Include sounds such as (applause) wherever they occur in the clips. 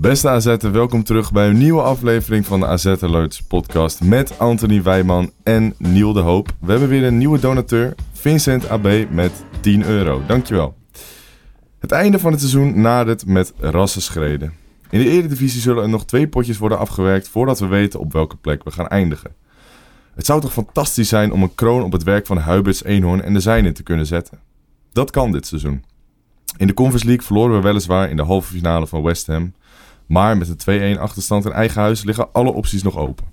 Beste AZ'er, welkom terug bij een nieuwe aflevering van de AZ Alerts podcast met Anthony Wijman en Niel de Hoop. We hebben weer een nieuwe donateur, Vincent AB met 10 euro. Dankjewel. Het einde van het seizoen nadert met rassenschreden. In de Eredivisie zullen er nog twee potjes worden afgewerkt voordat we weten op welke plek we gaan eindigen. Het zou toch fantastisch zijn om een kroon op het werk van Huiberts Eenhoorn en de zijnen te kunnen zetten. Dat kan dit seizoen. In de Conference League verloren we weliswaar in de halve finale van West Ham. Maar met een 2-1 achterstand in eigen huis liggen alle opties nog open.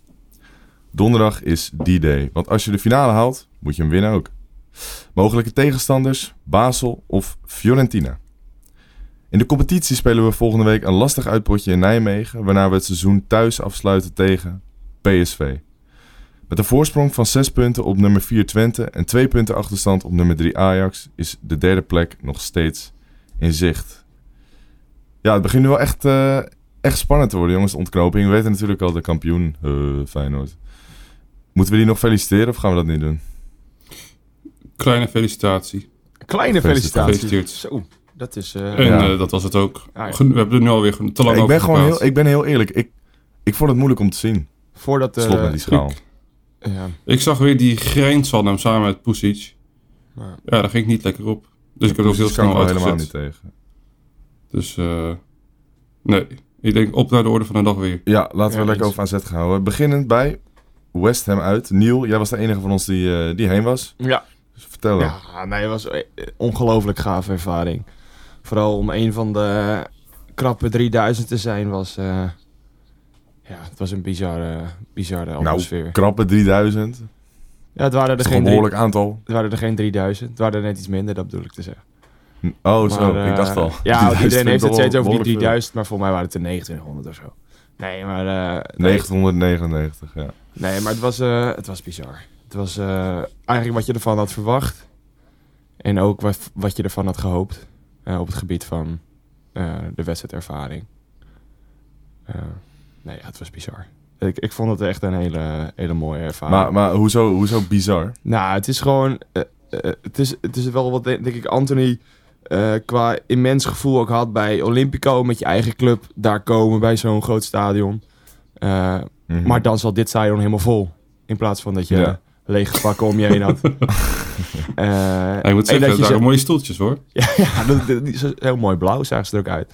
Donderdag is D-Day, want als je de finale haalt, moet je hem winnen ook. Mogelijke tegenstanders, Basel of Fiorentina. In de competitie spelen we volgende week een lastig uitpotje in Nijmegen, waarna we het seizoen thuis afsluiten tegen PSV. Met een voorsprong van 6 punten op nummer 4 Twente en 2 punten achterstand op nummer 3 Ajax is de derde plek nog steeds in zicht. Ja, het begint nu wel echt, eh, echt spannend te worden, jongens. De ontknoping. We weten natuurlijk al de kampioen, eh, Feyenoord. Moeten we die nog feliciteren of gaan we dat niet doen? Kleine felicitatie. Kleine felicitaties. Zo, dat is... eh, En Ja. eh, dat was het ook. Ja. Gen- We hebben er nu alweer te lang ik, ben over gewoon heel, ik ben heel eerlijk. Ik, ik vond het moeilijk om te zien. voordat... eh, Slot met die schaal. ja. Ik zag weer die grijns van hem samen met Pusic. Ja. Ja, daar ging ik niet lekker op. Dus ik heb het ook heel ik snel wel helemaal uitgezet. niet tegen. Dus eh, nee, ik denk op naar de orde van de dag weer. Ja, laten we Ja, lekker over AZ gaan houden. Beginnend bij West Ham uit. Niel, jij was de enige van ons die, eh, die heen was. Ja. Dus vertel. Ja, nee, het was een ongelooflijk gave ervaring. Vooral om een van de krappe 3000 te zijn was... eh, ja, het was een bizarre, bizarre atmosfeer. nou, krappe 3000. ja, het waren, er geen een drie, behoorlijk aantal. het waren er geen 3000. Het waren er net iets minder, dat bedoel ik te zeggen. Oh, zo. Maar, eh, ik dacht al. Ja, (laughs) 3000 iedereen heeft het steeds over die behoorlijk veel. 3000, maar voor mij waren het er 2900 of zo. Nee, maar... eh, nee, 999, ja. Nee, maar het was, eh, het was bizar. Het was eh, eigenlijk wat je ervan had verwacht. En ook wat, wat je ervan had gehoopt. eh, op het gebied van eh, de wedstrijdervaring. Eh, nee, ja, het was bizar. Ik, ik vond het echt een hele, hele mooie ervaring. Maar, maar hoezo, hoezo bizar? Nou, het is gewoon... eh, eh, het, is, het is wel wat, denk ik, Anthony... eh, qua immens gevoel ook had bij Olympico met je eigen club daar komen bij zo'n groot stadion. Eh, Mhm. maar dan zat dit stadion helemaal vol. In plaats van dat je Ja. lege pakken om je heen had. (laughs) Ja, ik moet en zeggen, dat je zo- mooie stoeltjes hoor. (laughs) ja, ja dat, dat- die is heel mooi blauw, zagen ze er ook uit.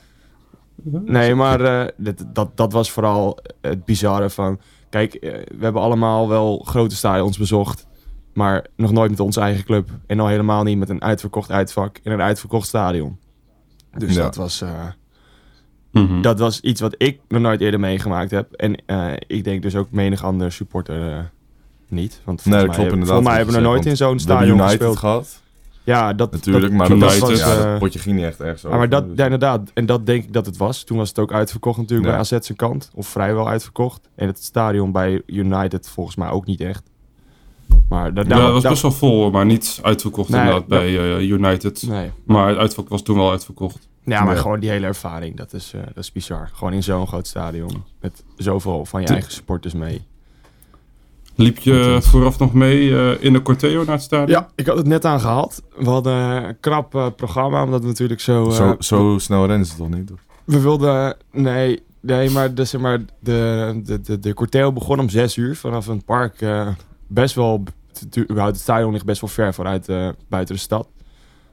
Nee, maar dat, dat was vooral het bizarre van... Kijk, we hebben allemaal wel grote stadions bezocht. Maar nog nooit met onze eigen club. En al helemaal niet met een uitverkocht uitvak in een uitverkocht stadion. Dus Ja. dat, was, eh, Mhm. dat was iets wat ik nog nooit eerder meegemaakt heb. En eh, ik denk dus ook menig andere supporter eh, niet. Want Nee, dat mij, klopt inderdaad. Volgens mij hebben we nog nooit in zo'n stadion United gespeeld. gehad, Ja, dat natuurlijk. maar dat, was, was... ja, eh, dat potje ging niet echt ergens ja, over. maar dat, dus- ja, inderdaad. En dat denk ik dat het was. Toen was het ook uitverkocht natuurlijk Ja. bij AZ zijn kant. Of vrijwel uitverkocht. En het stadion bij United volgens mij ook niet echt. Maar da- Ja, daar het was best wel vol, maar niet uitverkocht Nee, inderdaad dat- bij eh, United. Nee. Maar het uitverkocht was toen wel uitverkocht. Ja, maar Ja. gewoon die hele ervaring. Dat is, eh, dat is bizar. Gewoon in zo'n groot stadion. Met zoveel van je De- eigen supporters mee. Liep je vooraf nog mee eh, in de Corteo naar het stadion? Ja, ik had het net aan gehad. We hadden een krap programma. Omdat we natuurlijk zo... eh, zo, zo snel rennen ze toch niet? We wilden... Nee, nee maar, de, zeg maar de, de, de, de corteo begon om zes uur vanaf een park. Best wel... Het, überhaupt het stadion ligt best wel ver vooruit eh, buiten de stad.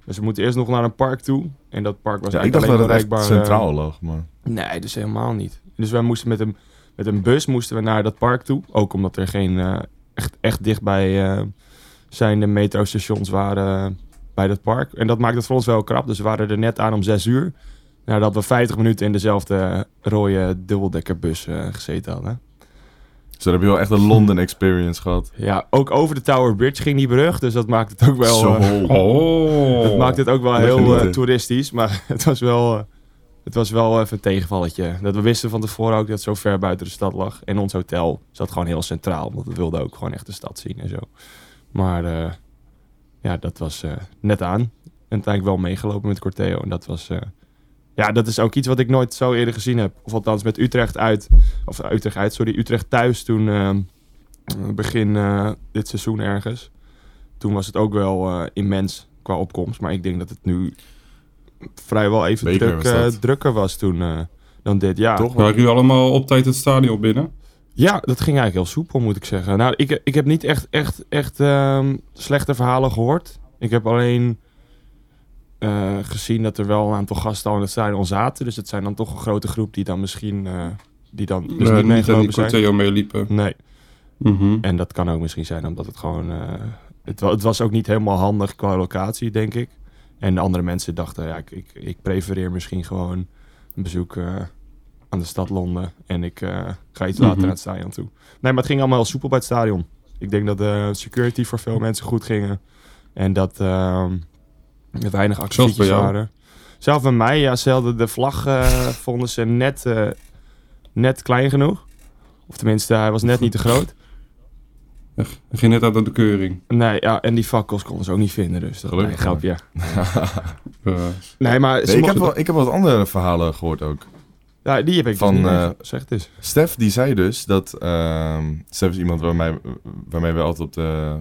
Dus we moeten eerst nog naar een park toe. En dat park was Ja, ik eigenlijk dacht dat alleen het echt bereikbaar, eh, centraal lag, maar... Nee, dus helemaal niet. Dus wij moesten met een, met een bus moesten we naar dat park toe. Ook omdat er geen eh, echt, echt dichtbij zijn de metrostations waren bij dat park. En dat maakt het voor ons wel krap. Dus we waren er net aan om zes uur. Nadat we 50 minuten in dezelfde rode dubbeldekkerbus eh gezeten hadden. Dus dan heb je wel echt een (laughs) London experience gehad. Ja, ook over de Tower Bridge ging die brug. Dus dat maakt het ook wel, Zo. eh, Oh. dat maakt het ook wel heel eh, toeristisch. Maar (laughs) het was wel, eh, het was wel even een tegenvalletje. Dat we wisten van tevoren ook dat het zo ver buiten de stad lag. En ons hotel zat gewoon heel centraal. Want we wilden ook gewoon echt de stad zien en zo. Maar ja, dat was net aan. En uiteindelijk wel meegelopen met Corteo. En dat was... ja, dat is ook iets wat ik nooit zo eerder gezien heb. Of althans met Utrecht uit. Of eh, Utrecht uit, sorry. Utrecht thuis toen... eh, begin eh, dit seizoen ergens. Toen was het ook wel immens qua opkomst. Maar ik denk dat het nu vrijwel even druk, was drukker was toen dan dit. Ja, Toch? Waren jullie allemaal op tijd het stadion binnen? ja, dat ging eigenlijk heel soepel, moet ik zeggen. Nou, ik, ik heb niet echt, echt, echt ehm, slechte verhalen gehoord. Ik heb alleen eh, gezien dat er wel een aantal gasten al in het stadion zaten. Dus het zijn dan toch een grote groep die dan misschien eh, die dan dus Nee, niet niet meegelopen zijn. Corteo meeliepen. Nee. Mhm. En dat kan ook misschien zijn omdat het gewoon... eh, het, wa- het was ook niet helemaal handig qua locatie, denk ik. En de andere mensen dachten, ja, ik, ik, ik prefereer misschien gewoon een bezoek aan de stad Londen. En ik ga iets later Mhm. naar het stadion toe. Nee, maar het ging allemaal heel soepel bij het stadion. Ik denk dat de security voor veel mensen goed gingen. En dat ehm, weinig activities jou? waren. Zelf bij mij, ja, ze hadden de vlag eh, (laughs) vonden ze net, eh, net klein genoeg. Of tenminste, hij was net niet te groot. Hij ging net uit de keuring. Nee, ja, en die fakkels konden ze ook niet vinden, dus dat Gelukkig nee, grapje. Eh, (laughs) Nee, maar Nee, ik, heb wel, ik heb wat andere verhalen gehoord ook. ja, die heb ik van, dus niet eh, mee- Zeg het eens. Stef die zei dus dat... ehm Stef is iemand waarmee, waarmee we altijd op de,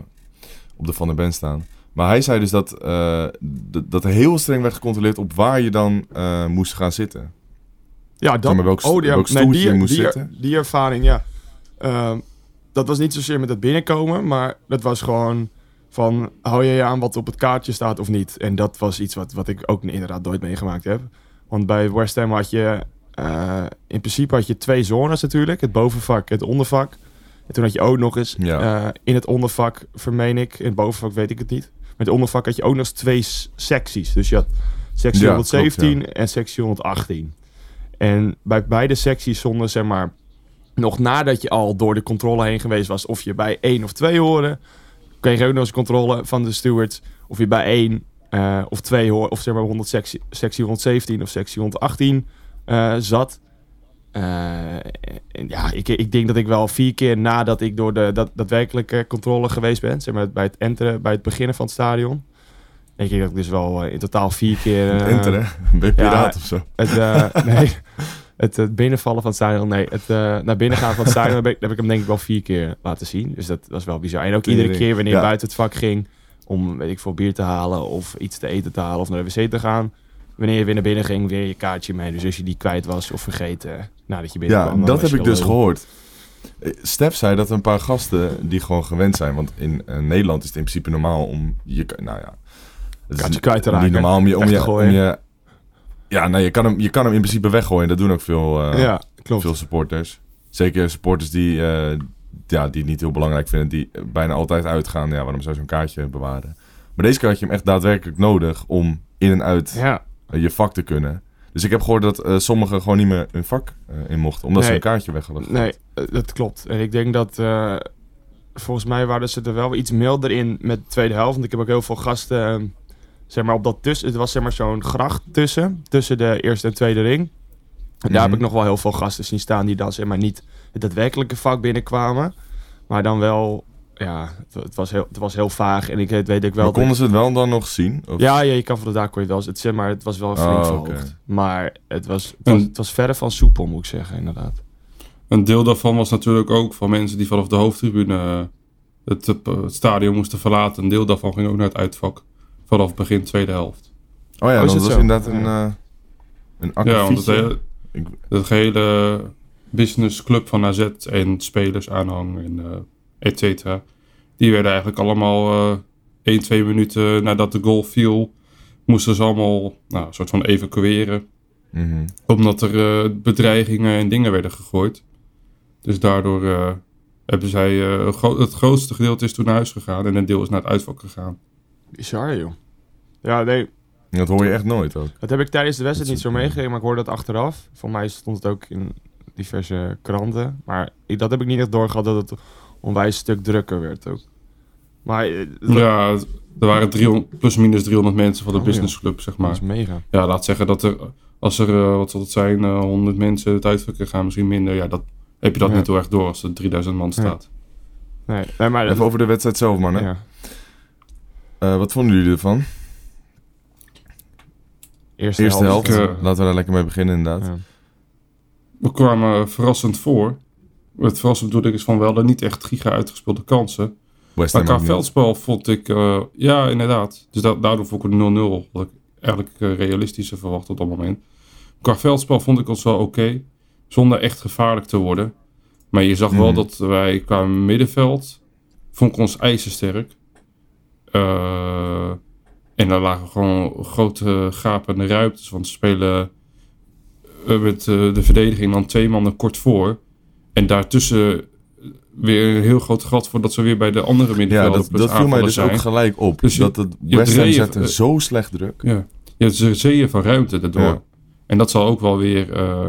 op de Van der Ben staan. Maar hij zei dus dat, eh, dat er heel streng werd gecontroleerd op waar je dan eh, moest gaan zitten. Ja, dat, welk sto- die, welk nee, die, je moest die, zitten? Die ervaring, ja. Ehm, dat was niet zozeer met het binnenkomen, maar dat was gewoon van, hou je je aan wat op het kaartje staat of niet? En dat was iets wat, wat ik ook inderdaad nooit meegemaakt heb. Want bij West Ham had je, eh, in principe had je twee zones natuurlijk. Het bovenvak, het ondervak. En toen had je ook nog eens, Ja. in het ondervak, vermeen ik, in het bovenvak weet ik het niet. Met ondervak had je ook nog eens twee secties. Dus je had sectie Ja, 117 klopt, en sectie 118. En bij beide secties stonden, zeg maar, nog nadat je al door de controle heen geweest was, of je bij één of twee hoorde, kreeg je ook nog eens controle van de stewards of je bij één eh, of twee hoorde, of zeg maar 100 sectie, sectie 117 of sectie 118 eh, zat. Eh, ja, ik, ik denk dat ik wel vier keer nadat ik door de dat, daadwerkelijke controle geweest ben, zeg maar bij het enteren, bij het beginnen van het stadion, denk ik dat ik dus wel eh, in totaal vier keer... eh, Enteren, ben je piraat ja, of zo? het, (laughs) nee, het, het binnenvallen van het stadion, nee, het naar binnen gaan van het stadion, (laughs) heb ik, heb ik hem denk ik wel vier keer laten zien. Dus dat was wel bizar. En ook iedere keer wanneer Ja. buiten het vak ging, om, weet ik veel, bier te halen of iets te eten te halen of naar de wc te gaan. Wanneer je weer naar binnen ging, weer je kaartje mee. Dus als je die kwijt was of vergeten nadat je binnenkwam. Ja, dan dat was heb ik dus gehoord. Eh, Stef zei dat een paar gasten die gewoon gewend zijn. Want in eh, Nederland is het in principe normaal om je... Nou ja, het Kaartje is kwijt te niet raken. normaal om je... Om je, om je ja, nou, je kan, hem, je kan hem in principe weggooien. Dat doen ook veel, eh, Ja, klopt. veel supporters. Zeker supporters die, ja, die het niet heel belangrijk vinden. Die bijna altijd uitgaan. Ja, waarom zou je zo'n kaartje bewaren? Maar deze keer had je hem echt daadwerkelijk nodig om in en uit Ja, je vak te kunnen. Dus ik heb gehoord dat eh, sommigen gewoon niet meer hun vak eh, in mochten. Omdat ze een kaartje weg hadden. Nee, eh, dat klopt. En ik denk dat... eh, volgens mij waren ze er wel iets milder in met de tweede helft. Want ik heb ook heel veel gasten... eh, zeg maar op dat tussen... Het was zeg maar zo'n gracht tussen. Tussen de eerste en tweede ring. En daar Mhm. heb ik nog wel heel veel gasten zien staan... die dan zeg maar niet het daadwerkelijke vak binnenkwamen. Maar dan wel... Ja, het, het was, heel, het was heel vaag. En ik weet weet ik wel... Maar konden ze het wel dan nog zien? Of? ja, ja, je kan van de dak kon je wel... Het, zeg maar, het was wel flink Oh, verhoogd. Maar het was, het, was, het verre van soepel, moet ik zeggen, inderdaad. Een deel daarvan was natuurlijk ook van mensen die vanaf de hoofdtribune eh, het, eh, het stadion moesten verlaten. Een deel daarvan ging ook naar het uitvak. Vanaf begin tweede helft. Oh ja, Oh, is dat het was zo? inderdaad een, eh een Ja, want het, hele- de gehele businessclub van AZ en spelers aanhang en eh et cetera. Die werden eigenlijk allemaal eh 1, 2 minuten nadat de goal viel, moesten ze allemaal nou, een soort van evacueren. Mhm. Omdat er eh, bedreigingen en dingen werden gegooid. Dus daardoor eh, hebben zij... eh, gro- het grootste gedeelte is toen naar huis gegaan en een deel is naar het uitvak gegaan. Bizar, joh. Ja, nee, Dat hoor je echt nooit ook. Dat heb ik tijdens de wedstrijd niet zo meegekregen, maar ik hoorde dat achteraf. Voor mij stond het ook in diverse kranten. Maar ik, dat heb ik niet echt doorgehad dat het onwijs een stuk drukker werd ook. Maar eh, Ja, er waren 300, plus minus 300 mensen van de Oh, ja. businessclub, zeg dat maar. is mega. Ja, laat zeggen dat er Als er, eh, wat zal het zijn, eh 100 mensen het uitverkeer gaan, misschien minder. Ja, dat heb je dat Ja. niet heel erg door als er 3000 man staat. Nee, nee maar... Even over de wedstrijd zelf, mannen. ja. Eh, wat vonden jullie ervan? Eerste, Eerste helft. eh, Laten we daar lekker mee beginnen, inderdaad. Ja. We kwamen verrassend voor. Het verrassend bedoel ik is van wel niet echt giga uitgespeelde kansen. West Maar qua veldspel vond ik, eh, ja inderdaad. Dus da daardoor vond ik een 0-0. Wat ik eigenlijk eh, realistischer verwacht op dat moment. Qua veldspel vond ik ons wel oké. zonder echt gevaarlijk te worden. Maar je zag wel Mhm. dat wij qua middenveld, vond ik ons ijzersterk. Eh en daar lagen gewoon grote gapende ruimtes. Want ze spelen met de verdediging dan twee mannen kort voor. En daartussen weer een heel groot gat voordat ze weer bij de andere Ja, middenvelders dat, dat viel mij dus zijn. ook gelijk op. Dus je- dat het West Ham eh, zo slecht druk. Ja, je hebt een zeeën van ruimte daardoor. Ja. En dat zal ook wel weer eh,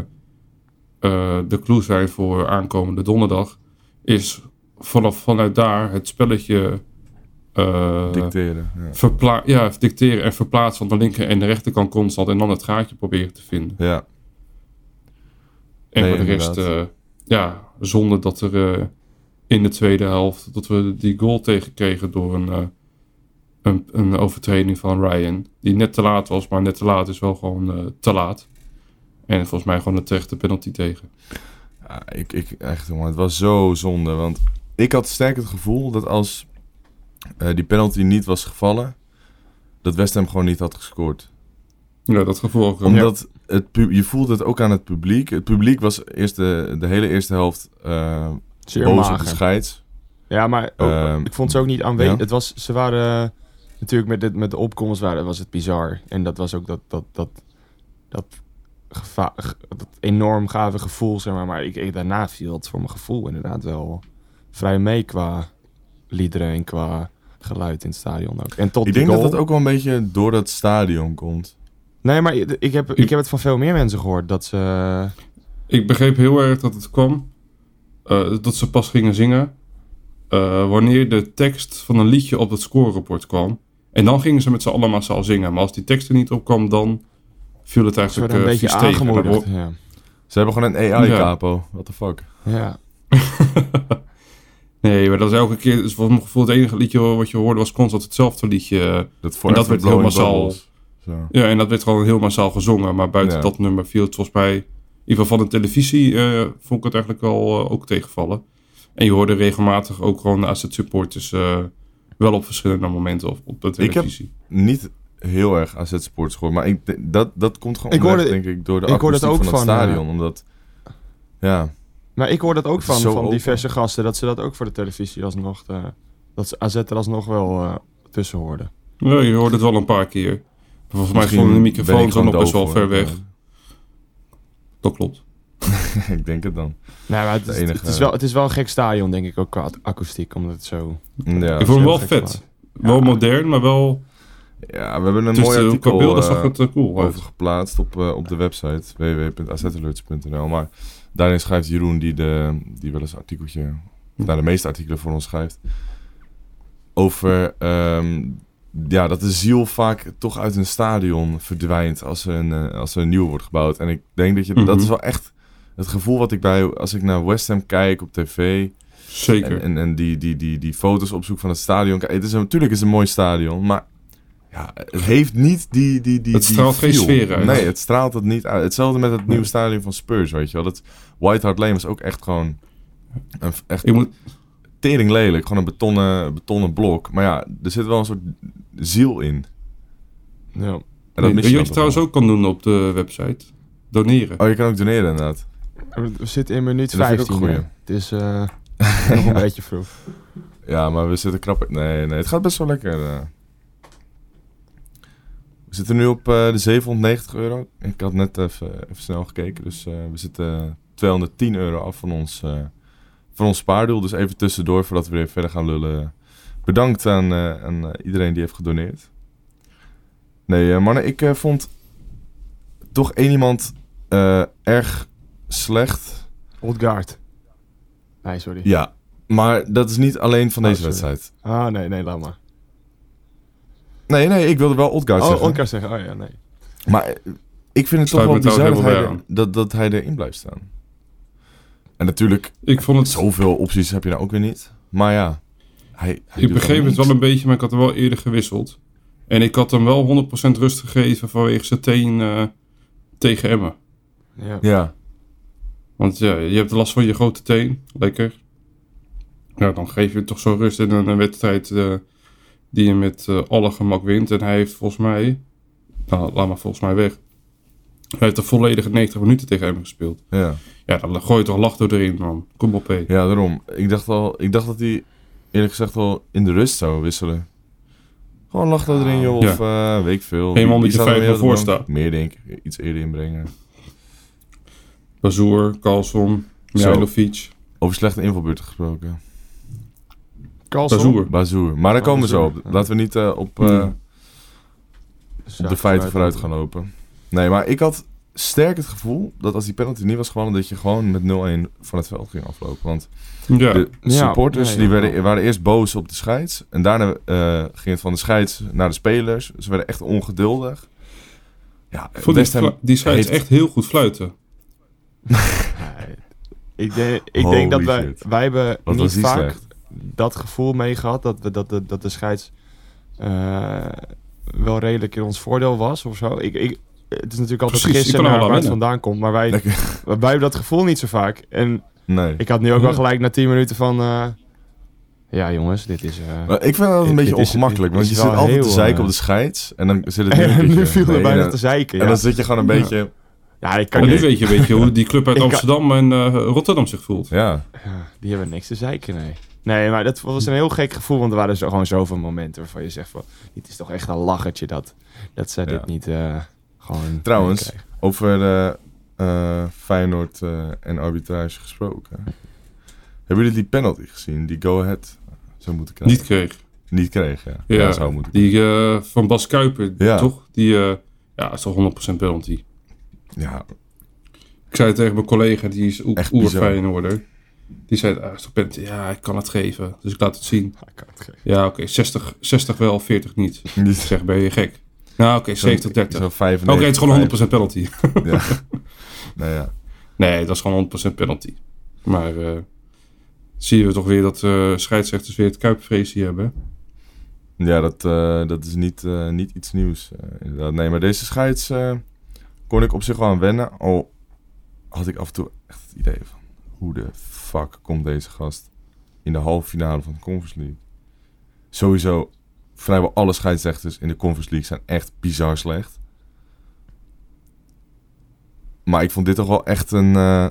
eh, de clue zijn voor aankomende donderdag. Is vanaf vanuit daar het spelletje eh, Dicteren. Ja. verpla- ja, dicteren en verplaatsen van de linker en de rechterkant constant. En dan het gaatje proberen te vinden. ja. En Nee, voor de rest, ja, zonder dat er eh, in de tweede helft, dat we die goal tegenkregen door een, eh, een, een overtreding van Ryan. Die net te laat was, maar net te laat is wel gewoon eh, te laat. En volgens mij gewoon een terechte penalty tegen. Ja, ik, ik, echt, jongen, het was zo zonde. Want ik had sterk het gevoel dat als die penalty niet was gevallen, dat West Ham gewoon niet had gescoord. Ja, dat gevoel ook. Omdat het, je voelde het ook aan het publiek. Het publiek was eerst de, de hele eerste helft eh Zeer boos op de mager. scheids. Ja, maar ook- Ehm, ik vond ze ook niet aanwezig. ja. Het was, ze waren natuurlijk met, dit, met de opkomst waren, was het bizar. En dat was ook dat, dat, dat, dat, geva- dat enorm gave gevoel, zeg maar. Maar ik, ik, daarna viel het voor mijn gevoel inderdaad wel vrij mee qua liederen en qua geluid in het stadion ook. En tot Ik denk dat dat ook wel een beetje door dat stadion komt. Nee, maar ik, heb, ik heb het van veel meer mensen gehoord dat ze... Ik begreep heel erg dat het kwam, eh, dat ze pas gingen zingen, eh, wanneer de tekst van een liedje op het scorerapport kwam. En dan gingen ze met z'n allen massaal zingen. Maar als die tekst er niet op kwam, dan viel het eigenlijk een eh, beetje aangemoedigd. hoor- Ja. Ze hebben gewoon een AI-capo. What the fuck. ja. (laughs) Nee, maar dat is elke keer, dus voor mijn gevoel, het enige liedje wat je hoorde was constant hetzelfde liedje. Dat, En dat werd heel massaal. Ja, en dat werd gewoon heel massaal gezongen. Maar buiten Ja. dat nummer viel het volgens mij, in ieder geval van de televisie, eh, vond ik het eigenlijk wel eh, ook tegenvallen. En je hoorde regelmatig ook gewoon de asset supporters eh, wel op verschillende momenten op, op de Ik heb- televisie. Niet heel erg AZ Sports gehoord, maar ik, dat, dat komt gewoon Ik hoorde- denk ik, door de ik hoorde het akoestiek ook van het stadion. Omdat, ja, Maar ik hoor dat ook van, van open. diverse gasten, dat ze dat ook voor de televisie alsnog, eh, dat ze AZ er alsnog wel eh, tussen hoorden. Ja, je hoorde het wel een paar keer. Volgens mij stonden de microfoons dan gewoon nog best wel ver weg. Dat klopt. (laughs) ik denk het dan. Nee, maar het, is, enige- het, is wel, het is wel een gek stadion, denk ik, ook qua akoestiek, omdat het zo... Ja, ik vond hem wel vet. Wel modern, maar wel... ja, we hebben een Dus mooi artikel beelden eh, zag het eh, cool over geplaatst op, eh, op de website www.azalerts.nl. Maar daarin schrijft Jeroen, die, de, die wel eens een artikeltje, nou, de meeste artikelen voor ons schrijft, over ehm, ja, dat de ziel vaak toch uit een stadion verdwijnt als er een, eh, als er een nieuw wordt gebouwd. En ik denk dat je, dat Mhm. is wel echt het gevoel wat ik bij, als ik naar West Ham kijk op tv, Zeker. en, en, en die, die, die, die foto's opzoek van het stadion. Het is natuurlijk is het een mooi stadion, maar ja, het heeft niet die, die, die Het die straalt geen feel. sfeer uit. Nee, het straalt het niet uit. Hetzelfde met het nieuwe stadion van Spurs, weet je wel. Dat White Hart Lane was ook echt gewoon een, echt moet, tering lelijk. Gewoon een betonnen, betonnen blok. Maar ja, er zit wel een soort ziel in. Ja. En dat weet je wat trouwens ook kan doen op de website? Doneren. Oh, je kan ook doneren inderdaad. We zitten in minuut Dat vind ik ook 15. een hè. goeie. Het is eh, (laughs) nog een beetje vroeg. Ja, maar we zitten krap... Nee, nee, het gaat best wel lekker. eh. We zitten nu op eh, de 790 euro. Ik had net even, even snel gekeken. Dus eh, we zitten 210 euro af van ons, eh, van ons spaardoel. Dus even tussendoor, voordat we weer verder gaan lullen. Bedankt aan, eh, aan eh, iedereen die heeft gedoneerd. Nee, eh, mannen, ik eh, vond toch één iemand eh, erg slecht. Odgaard. Nee, sorry. Ja, maar dat is niet alleen van Oh, deze sorry. wedstrijd. Ah, nee, nee, laat maar. Nee, nee, ik wilde wel Odgaard Oh, zeggen. Odgaard zeggen. Oh ja, nee. Maar ik vind het toch wel bizar dat hij, er- dat, dat hij erin blijft staan. En natuurlijk, Ik vond het... zoveel opties heb je nou ook weer niet. Maar ja, hij, hij Ik begreep het wel een beetje, maar ik had hem wel eerder gewisseld. En ik had hem wel 100% rust gegeven vanwege zijn teen eh, tegen Emmen. Ja. Ja, Want ja, je hebt last van je grote teen. Lekker. Ja, dan geef je toch zo rust in een, een wedstrijd eh, die je met eh, alle gemak wint. En hij heeft volgens mij... Nou, laat maar volgens mij weg. Hij heeft de volledige 90 minuten tegen Emmen gespeeld. ja. Ja, dan gooi je toch lach door erin, man. Kom op, hé. ja, daarom. Ik dacht, al, ik dacht dat hij eerlijk gezegd al in de rust zou wisselen. Gewoon lach er erin, joh. Ja. Of eh, weet ik veel. Wie er staat vijf meer voor staat. Meer denk ik. Iets eerder inbrengen. Bazoer, Carlson, Mijlovic. Over slechte invalbeurten gesproken. Carlson. Bazoer. Bazoer. Maar daar komen we zo op. ja. Laten we niet eh, op, eh, op ja, de feiten vooruit gaan lopen. Nee, maar ik had sterk het gevoel dat als die penalty niet was gewonnen, dat je gewoon met 0-1 van het veld ging aflopen. Want Ja, de Ja, supporters die werden, waren eerst boos op de scheids. En daarna eh, ging het van de scheids naar de spelers. Ze werden echt ongeduldig. Ja, vond die, die scheids heeft- echt heel goed fluiten. (laughs) Ik denk, ik Holy denk dat wij, wij hebben Wat niet vaak slecht. dat gevoel mee gehad dat, we, dat, de, dat de scheids eh, wel redelijk in ons voordeel was of zo. Ik, ik, het is natuurlijk altijd Precies, gissen naar waar het vandaan komt. Maar wij, Lekker. (laughs) wij hebben dat gevoel niet zo vaak. En Nee. ik had nu ook wel gelijk na 10 minuten van... eh, ja jongens, dit is... eh, Maar ik vind dat een Dit- beetje dit ongemakkelijk. dit Want je zit altijd te zeiken eh, op de scheids. En dan zit (laughs) het nu en nu viel er bijna en- te zeiken. En Ja, dan zit je gewoon een beetje... ja ik kan En nu niet... weet je, weet je hoe die club uit (laughs) Amsterdam en eh, Rotterdam zich voelt. Ja, Ja, die hebben niks te zeiken, nee. Nee, maar dat was een heel gek gevoel, want er waren zo, gewoon zoveel momenten waarvan je zegt van... Het is toch echt een lachertje dat, dat ze Ja. dit niet eh, gewoon... Trouwens, over eh, eh, Feyenoord eh, en arbitrage gesproken. Hebben jullie die penalty gezien? Die go-ahead zou moeten krijgen? Niet kreeg. Niet kreeg, ja. Ja, Ja, zou moeten. die van Bas Kuiper, Ja. toch? Die, eh, ja, is toch 100% penalty. Ja, Ik zei het tegen mijn collega, die is Echt oer. Die zei, ah, is toch penalty? Ja, ik kan het geven. Dus ik laat het zien. Ik kan het geven. Ja, oké, 60, 60 wel, 40 (laughs) niet. Ik niet zeg, ben je gek? Nou, oké, 70, 30. Zo Oké, 95. het is gewoon 100% penalty. Ja. (laughs) nou ja. Nee, dat is gewoon 100% penalty. Maar eh zie je toch weer dat eh scheidsrechters weer het kuipvreesje hebben. Ja, dat, eh, dat is niet, niet iets nieuws. inderdaad. Nee, maar deze scheids kon ik op zich wel aan wennen. Al had ik af en toe echt het idee van... Hoe de fuck komt deze gast in de halve finale van de Conference League? Sowieso, vrijwel alle scheidsrechters in de Conference League zijn echt bizar slecht. Maar ik vond dit toch wel echt een, eh,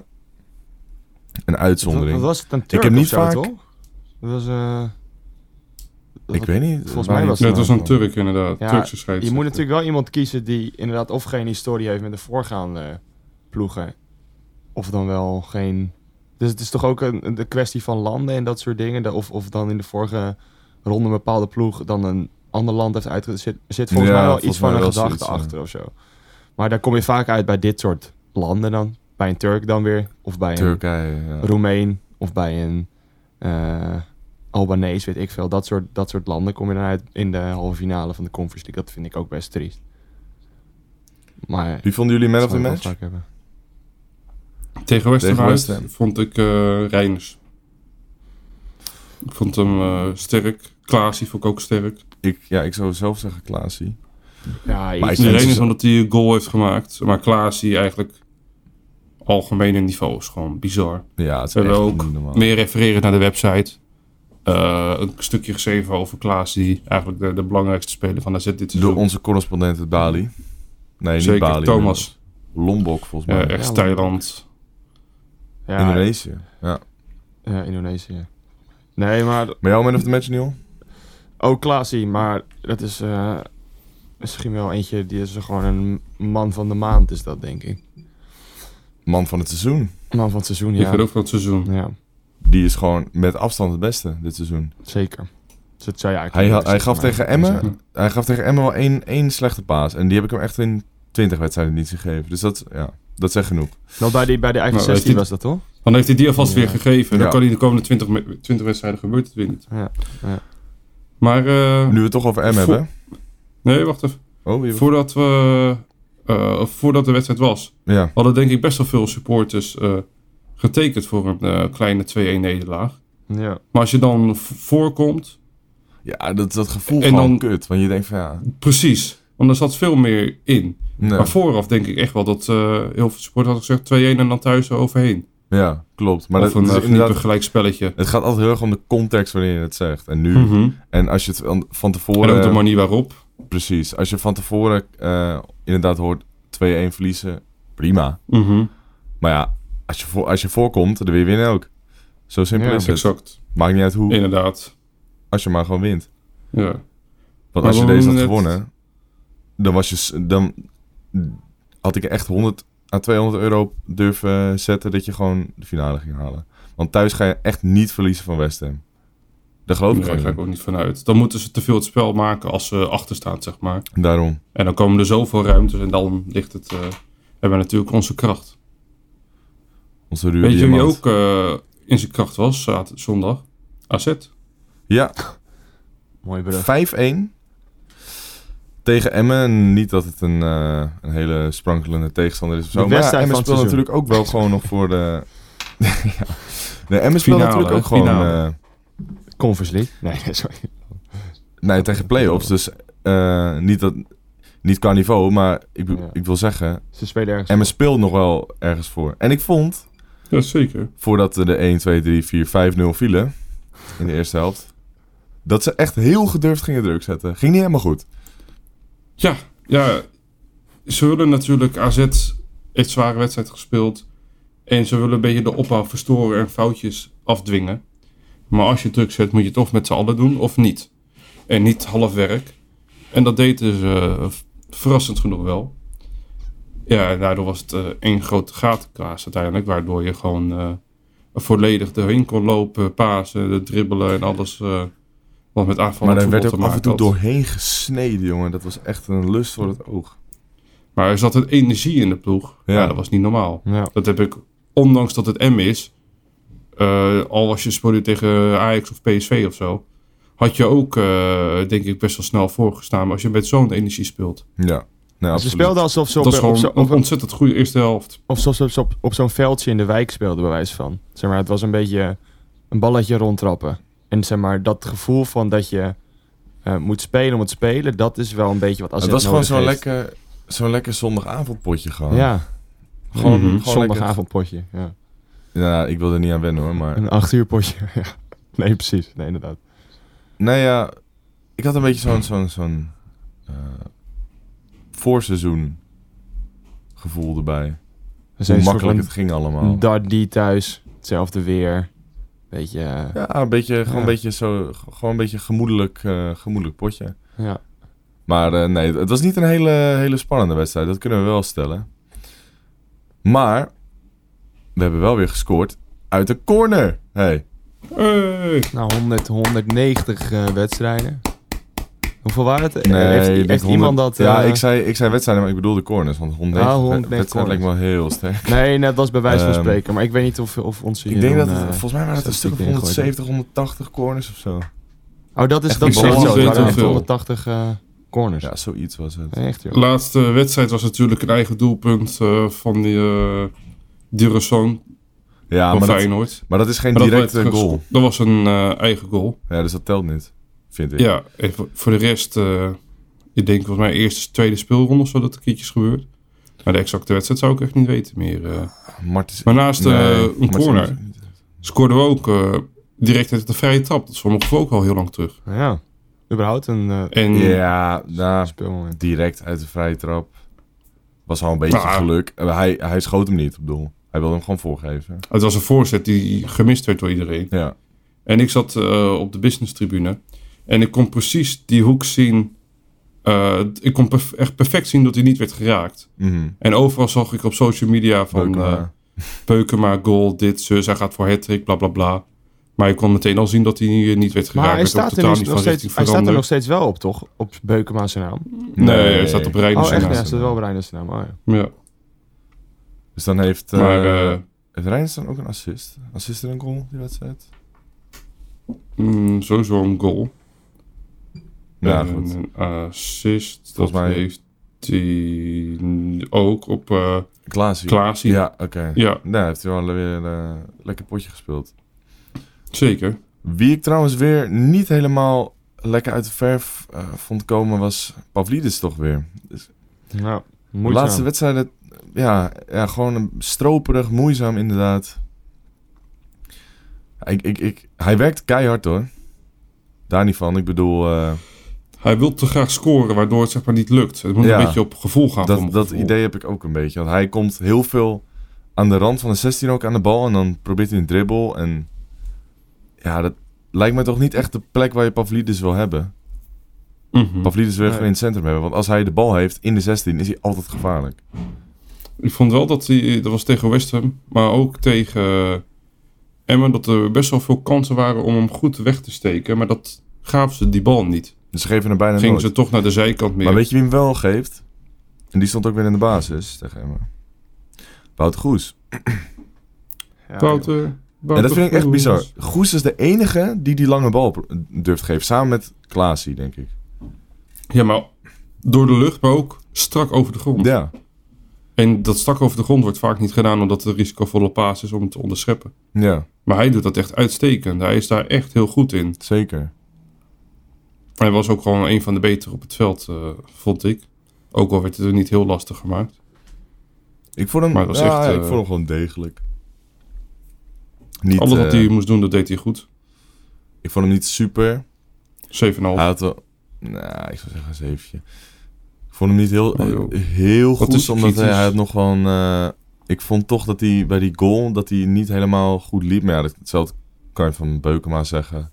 een uitzondering. Wat was het, een Turk heb niet zo, vaak-? Dat was... eh, ik weet niet. Volgens mij was Ja, het het was een. Turk inderdaad. Ja, Turkse scheidsrechter. Je moet natuurlijk wel iemand kiezen die inderdaad of geen historie heeft met de voorgaande ploegen. Of dan wel geen... Dus het is toch ook een, de kwestie van landen en dat soort dingen. Of, of dan in de vorige ronde een bepaalde ploeg dan een ander land heeft uitgezet. Er zit, zit volgens Ja, mij wel volgens iets van een gedachte zoiets, ja. achter of zo. Maar daar kom je vaak uit bij dit soort landen dan. Bij een Turk dan weer. Of bij een Turkije, ja. Roemeen. Of bij een eh Albanees, weet ik veel. Dat soort, dat soort landen kom je dan uit in de halve finale van de Conference League. Dat vind ik ook best triest. Maar... Wie vonden jullie man of the match? wel vaak hebben. Tegen West Ham vond ik eh Reiners. Ik vond hem eh, sterk. Klaasie vond ik ook sterk. Ik, ja, ik zou zelf zeggen Klaasie. Ja, Maar ik Nee, vind Reiners ze- omdat hij een goal heeft gemaakt. Maar Klaasie eigenlijk algemene niveau is gewoon bizar. Ja, het is We hebben echt ook niet normaal. meer refereren naar de website. Eh, een stukje geschreven over Klaas, die eigenlijk de, de belangrijkste speler van AZ dit Door onze correspondent uit Bali. Nee, Zeker, niet Bali. Thomas. Lombok volgens mij. Ja, echt Ja, Thailand. ja, Indonesië. Ja. Ja, Indonesië. Nee, maar Maar jouw man of the match, Neil? Ook Klaasie. Maar dat is eh, misschien wel eentje, die is gewoon een man van de maand is dat, denk ik. Man van het seizoen. Man van het seizoen, Ik ja. vind ook van het seizoen. Ja, Die is gewoon met afstand het beste dit seizoen. zeker. Dus dat zou je Hij, eigenlijk hij zeggen, gaf tegen Emmen, hij gaf tegen Emmen wel één, één slechte paas. En die heb ik hem echt in 20 wedstrijden niet gegeven. Dus dat, ja, dat zegt genoeg. Nou, bij, die, bij de eigen Nou, 16 heeft was dat, toch? Dan heeft hij die alvast Ja. weer gegeven. Dan Ja. kan hij de komende 20, me- 20 wedstrijden gebeurt het weer niet. Ja. Maar, eh, Nu we het toch over Vo- hebben. nee, wacht even. Oh, Voordat we eh, voordat de wedstrijd was, Ja, hadden denk ik best wel veel supporters eh, getekend voor een kleine 2-1 nederlaag. Ja. Maar als je dan voorkomt, ja dat, dat gevoel En dan- kut. Want je denkt van ja... precies. Want er zat veel meer in. nee. Maar vooraf denk ik echt wel dat heel veel supporters hadden gezegd 2-1 en dan thuis overheen. Ja, klopt. Maar of dat, een is uh, inderdaad, gelijk spelletje. het gaat altijd heel erg om de context wanneer je het zegt. En nu, Mhm. en als je het van- van En tevoren... ook de manier waarop. Precies. Als je van tevoren eh, inderdaad hoort 2-1 verliezen, prima. Mhm. Maar ja, als je, voor, als je voorkomt, dan wil je winnen ook. Zo simpel Ja, is het. Exact. Maakt niet uit hoe, Inderdaad. als je maar gewoon wint. Ja. Want Maar als je deze had gewonnen, dan, was je, dan had ik echt 100 à 200 euro durven zetten dat je gewoon de finale ging halen. Want thuis ga je echt niet verliezen van West Ham. Daar geloof ik Daar ga ik ook niet vanuit. Dan moeten ze te veel het spel maken als ze achter staan, zeg maar. Daarom. En dan komen er zoveel ruimtes en dan ligt het... eh hebben we natuurlijk onze kracht. Onze ruwe Weet je wie ook eh, in zijn kracht was, zaterdag, zondag? AZ. Ja, Mooi brug. 5-1 tegen Emmen. En Niet dat het een, eh, een hele sprankelende tegenstander is of zo. De Maar ja, Emmen speelt natuurlijk ook wel (laughs) gewoon nog voor de... (laughs) ja. Nee, Emmen speelt natuurlijk ook gewoon... eh, Conference League. Nee, nee, (laughs) sorry. nee, tegen play-offs. Dus eh, niet, dat, niet qua niveau, maar ik, be- Ja. ik wil zeggen... Ze spelen ergens. Emmen speelt nog wel ergens voor. En ik vond, Ja, zeker. voordat de 1, 2, 3, 4, 5-0 vielen... in de eerste helft... dat ze echt heel gedurfd gingen druk zetten. Ging niet helemaal goed. Ja, ja. Ze willen natuurlijk... AZ heeft zware wedstrijd gespeeld. En ze willen een beetje de opbouw verstoren en foutjes afdwingen. Maar als je druk zet, moet je het of met z'n allen doen of niet. En niet half werk. En dat deden ze eh, verrassend genoeg wel. Ja, daardoor was het eh, één grote gatenkaas uiteindelijk. Waardoor je gewoon eh, volledig doorheen kon lopen, pasen, dribbelen en alles wat met aanval Maar daar werd ook af en toe doorheen gesneden, jongen. Dat was echt een lust voor het oog. Maar er zat een energie in de ploeg. Ja. Ja. dat was niet normaal. Ja. Dat heb ik, ondanks dat het M is, eh, al als je speelde tegen Ajax of PSV of zo, had je ook, eh, denk ik, best wel snel voorgestaan als je met zo'n energie speelt. Ja. Nee, Ze speelden alsof ze op, dat is op, gewoon op, ontzettend goede eerste helft. of alsof ze op, op zo'n veldje in de wijk speelden, bij wijze van. Zeg maar, het was een beetje een balletje rondtrappen. En zeg maar, dat gevoel van dat je eh, moet spelen om het spelen, dat is wel een beetje wat AZ Het was gewoon zo'n lekker, zo'n lekker zondagavondpotje gewoon. Ja, Gewoon, Mhm. gewoon zondagavondpotje. Ja. Ja, ik wil er niet aan wennen hoor, maar... Een acht uur potje. (laughs) ja. Nee, precies. Nee, inderdaad. Nee, ja... Ik had een beetje zo'n, zo'n, zo'n... eh, voorseizoen gevoel erbij. Hoe makkelijk het ging allemaal. Dardy thuis, hetzelfde weer. Beetje, eh, Ja, een beetje, gewoon Ja. een beetje zo... Gewoon een beetje gemoedelijk, eh, gemoedelijk potje. ja. Maar eh, nee, het was niet een hele, hele spannende wedstrijd. Dat kunnen we wel stellen. Maar we hebben wel weer gescoord uit de corner. Hey. Hey. Nou, 100, 190 eh, wedstrijden. Hoeveel waren het? Nee, heeft je heeft denkt iemand 100 dat... Ja, eh, ik zei, ik zei wedstrijden, maar ik bedoelde corners. Want 190 Ah, 190 wedstrijden lijkt me wel heel sterk. Nee, net was bij wijze van Ehm, spreken. Maar ik weet niet of, of onze Ik denk dat het, eh, volgens mij waren het een stuk of statistieken ingooit 170, 180 corners of zo. Oh, dat is, Echt dat is echt zo. belachelijk Het waren echt veel. 180 eh, corners. Ja, zoiets was het. Echt, joh. Laatste wedstrijd was natuurlijk een eigen doelpunt eh, van die uh, Durazon Ja, van maar dat, Feyenoord. maar dat is geen Maar dat directe goal. Dat was een eigen goal. Ja, dus dat telt niet, vind ik. Ja, voor de rest, eh, ik denk volgens mij eerste, tweede speelronde of zo dat er keertjes gebeurt. Maar de exacte wedstrijd zou ik echt niet weten meer. eh. Martens, Maar naast eh, Nee, een Martens- corner scoorden we ook eh, direct uit de vrije trap. Dat is voor mijn gevoel ook al heel lang terug. Ja, überhaupt een En Ja, nou, speelmoment. direct uit de vrije trap. Was al een beetje Nou, geluk. Hij, hij schoot hem niet op doel. Hij wilde hem gewoon voorgeven. het was een voorzet die gemist werd door iedereen. Ja. En ik zat eh, op de business tribune. En ik kon precies die hoek zien. eh, ik kon perf- echt perfect zien dat hij niet werd geraakt. Mhm. En overal zag ik op social media van Beukema. eh (laughs) Peukema, goal, dit, zus, hij gaat voor hat bla bla bla. Maar je kon meteen al zien dat hij niet niet werd geraakt. Maar hij staat, er totaal nu niet nog van steeds, hij staat er nog steeds wel op, toch? Op Beukema zijn naam. Nee, hij staat op Oh, Reinders echt? Ja, naam. hij staat wel op Reiners naam. Oh, ja. Ja. Dus dan heeft, eh Maar eh, heeft Reinders dan ook een assist? Assist en een goal, die wedstrijd? mm, sowieso een goal. Ja, en goed. een assist. Volgens mij- heeft Die ook op eh Klaasie. Klaasie. Ja, oké. Ja, Nou, heeft hij wel weer eh lekker potje gespeeld. zeker. Wie ik trouwens weer niet helemaal lekker uit de verf eh, vond komen was Pavlidis toch weer. Dus Nou, de moeizaam. laatste wedstrijden, ja, ja, gewoon een stroperig, moeizaam inderdaad. Ik, ik, ik, hij werkt keihard hoor. Daar niet van. Ik bedoel, eh, Hij wil te graag scoren, waardoor het zeg maar niet lukt. Het moet Ja. een beetje op gevoel gaan. dat, dat gevoel. idee heb ik ook een beetje. Want hij komt heel veel aan de rand van de 16 ook aan de bal. En dan probeert hij een dribbel. En ja, dat lijkt me toch niet echt de plek waar je Pavlidis wil hebben. Mhm. Pavlidis wil gewoon in het centrum hebben. Want als hij de bal heeft in de 16, is hij altijd gevaarlijk. Ik vond wel dat hij, dat was tegen West Ham, maar ook tegen eh, Emmen, dat er best wel veel kansen waren om hem goed weg te steken. Maar dat gaven ze die bal niet. Dus ze geven hem bijna Gingen nooit. ze toch naar de zijkant meer. Maar weet je wie hem wel geeft? En die stond ook weer in de basis tegen hem. Wouter Goes. Ja, Wouter, En dat vind ik echt bizar. Goes is de enige die die lange bal durft geven. Samen met Klaasie, denk ik. Ja, maar door de lucht, maar ook strak over de grond. Ja, En dat strak over de grond wordt vaak niet gedaan omdat het een risicovolle paas is om het te onderscheppen. ja, Maar hij doet dat echt uitstekend. Hij is daar echt heel goed in. zeker. Hij was ook gewoon een van de betere op het veld, eh, vond ik. Ook al werd het er niet heel lastig gemaakt. Ik vond hem, Maar was ja, echt, ik eh, vond hem gewoon degelijk. Niet, Alles wat eh, hij moest doen, dat deed hij goed. Ik vond hem niet super. 7,5. Hij had wel... Nou, ik zou zeggen een zeventje. Ik vond hem niet heel, Oh, heel Wat goed, is omdat hij, kritisch? hij had nog gewoon... eh, ik vond toch dat hij bij die goal, dat hij niet helemaal goed liep. Maar ja, hetzelfde kan je van Beukema zeggen.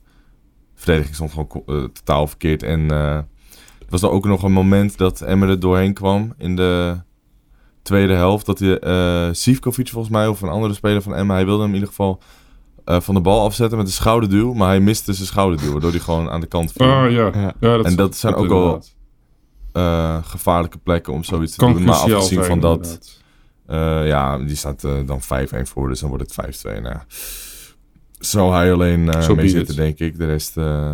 Verdediging stond gewoon eh, totaal verkeerd. En eh, er was dan ook nog een moment dat Emmer er doorheen kwam in de tweede helft. Dat hij, eh Sivkovic volgens mij, of een andere speler van Emma, hij wilde hem in ieder geval eh, van de bal afzetten met een schouderduw. Maar hij miste zijn schouderduw, waardoor hij gewoon aan de kant viel. Ah ja. Ja. ja. dat En dat zijn ook eh, gevaarlijke plekken om zoiets te doen. Maar afgezien zijn, van dat, eh, ja, die staat eh, dan 5-1 voor, dus dan wordt het 5-2. Nou, zou hij alleen eh, Zo mee zitten, it. denk ik. De rest eh,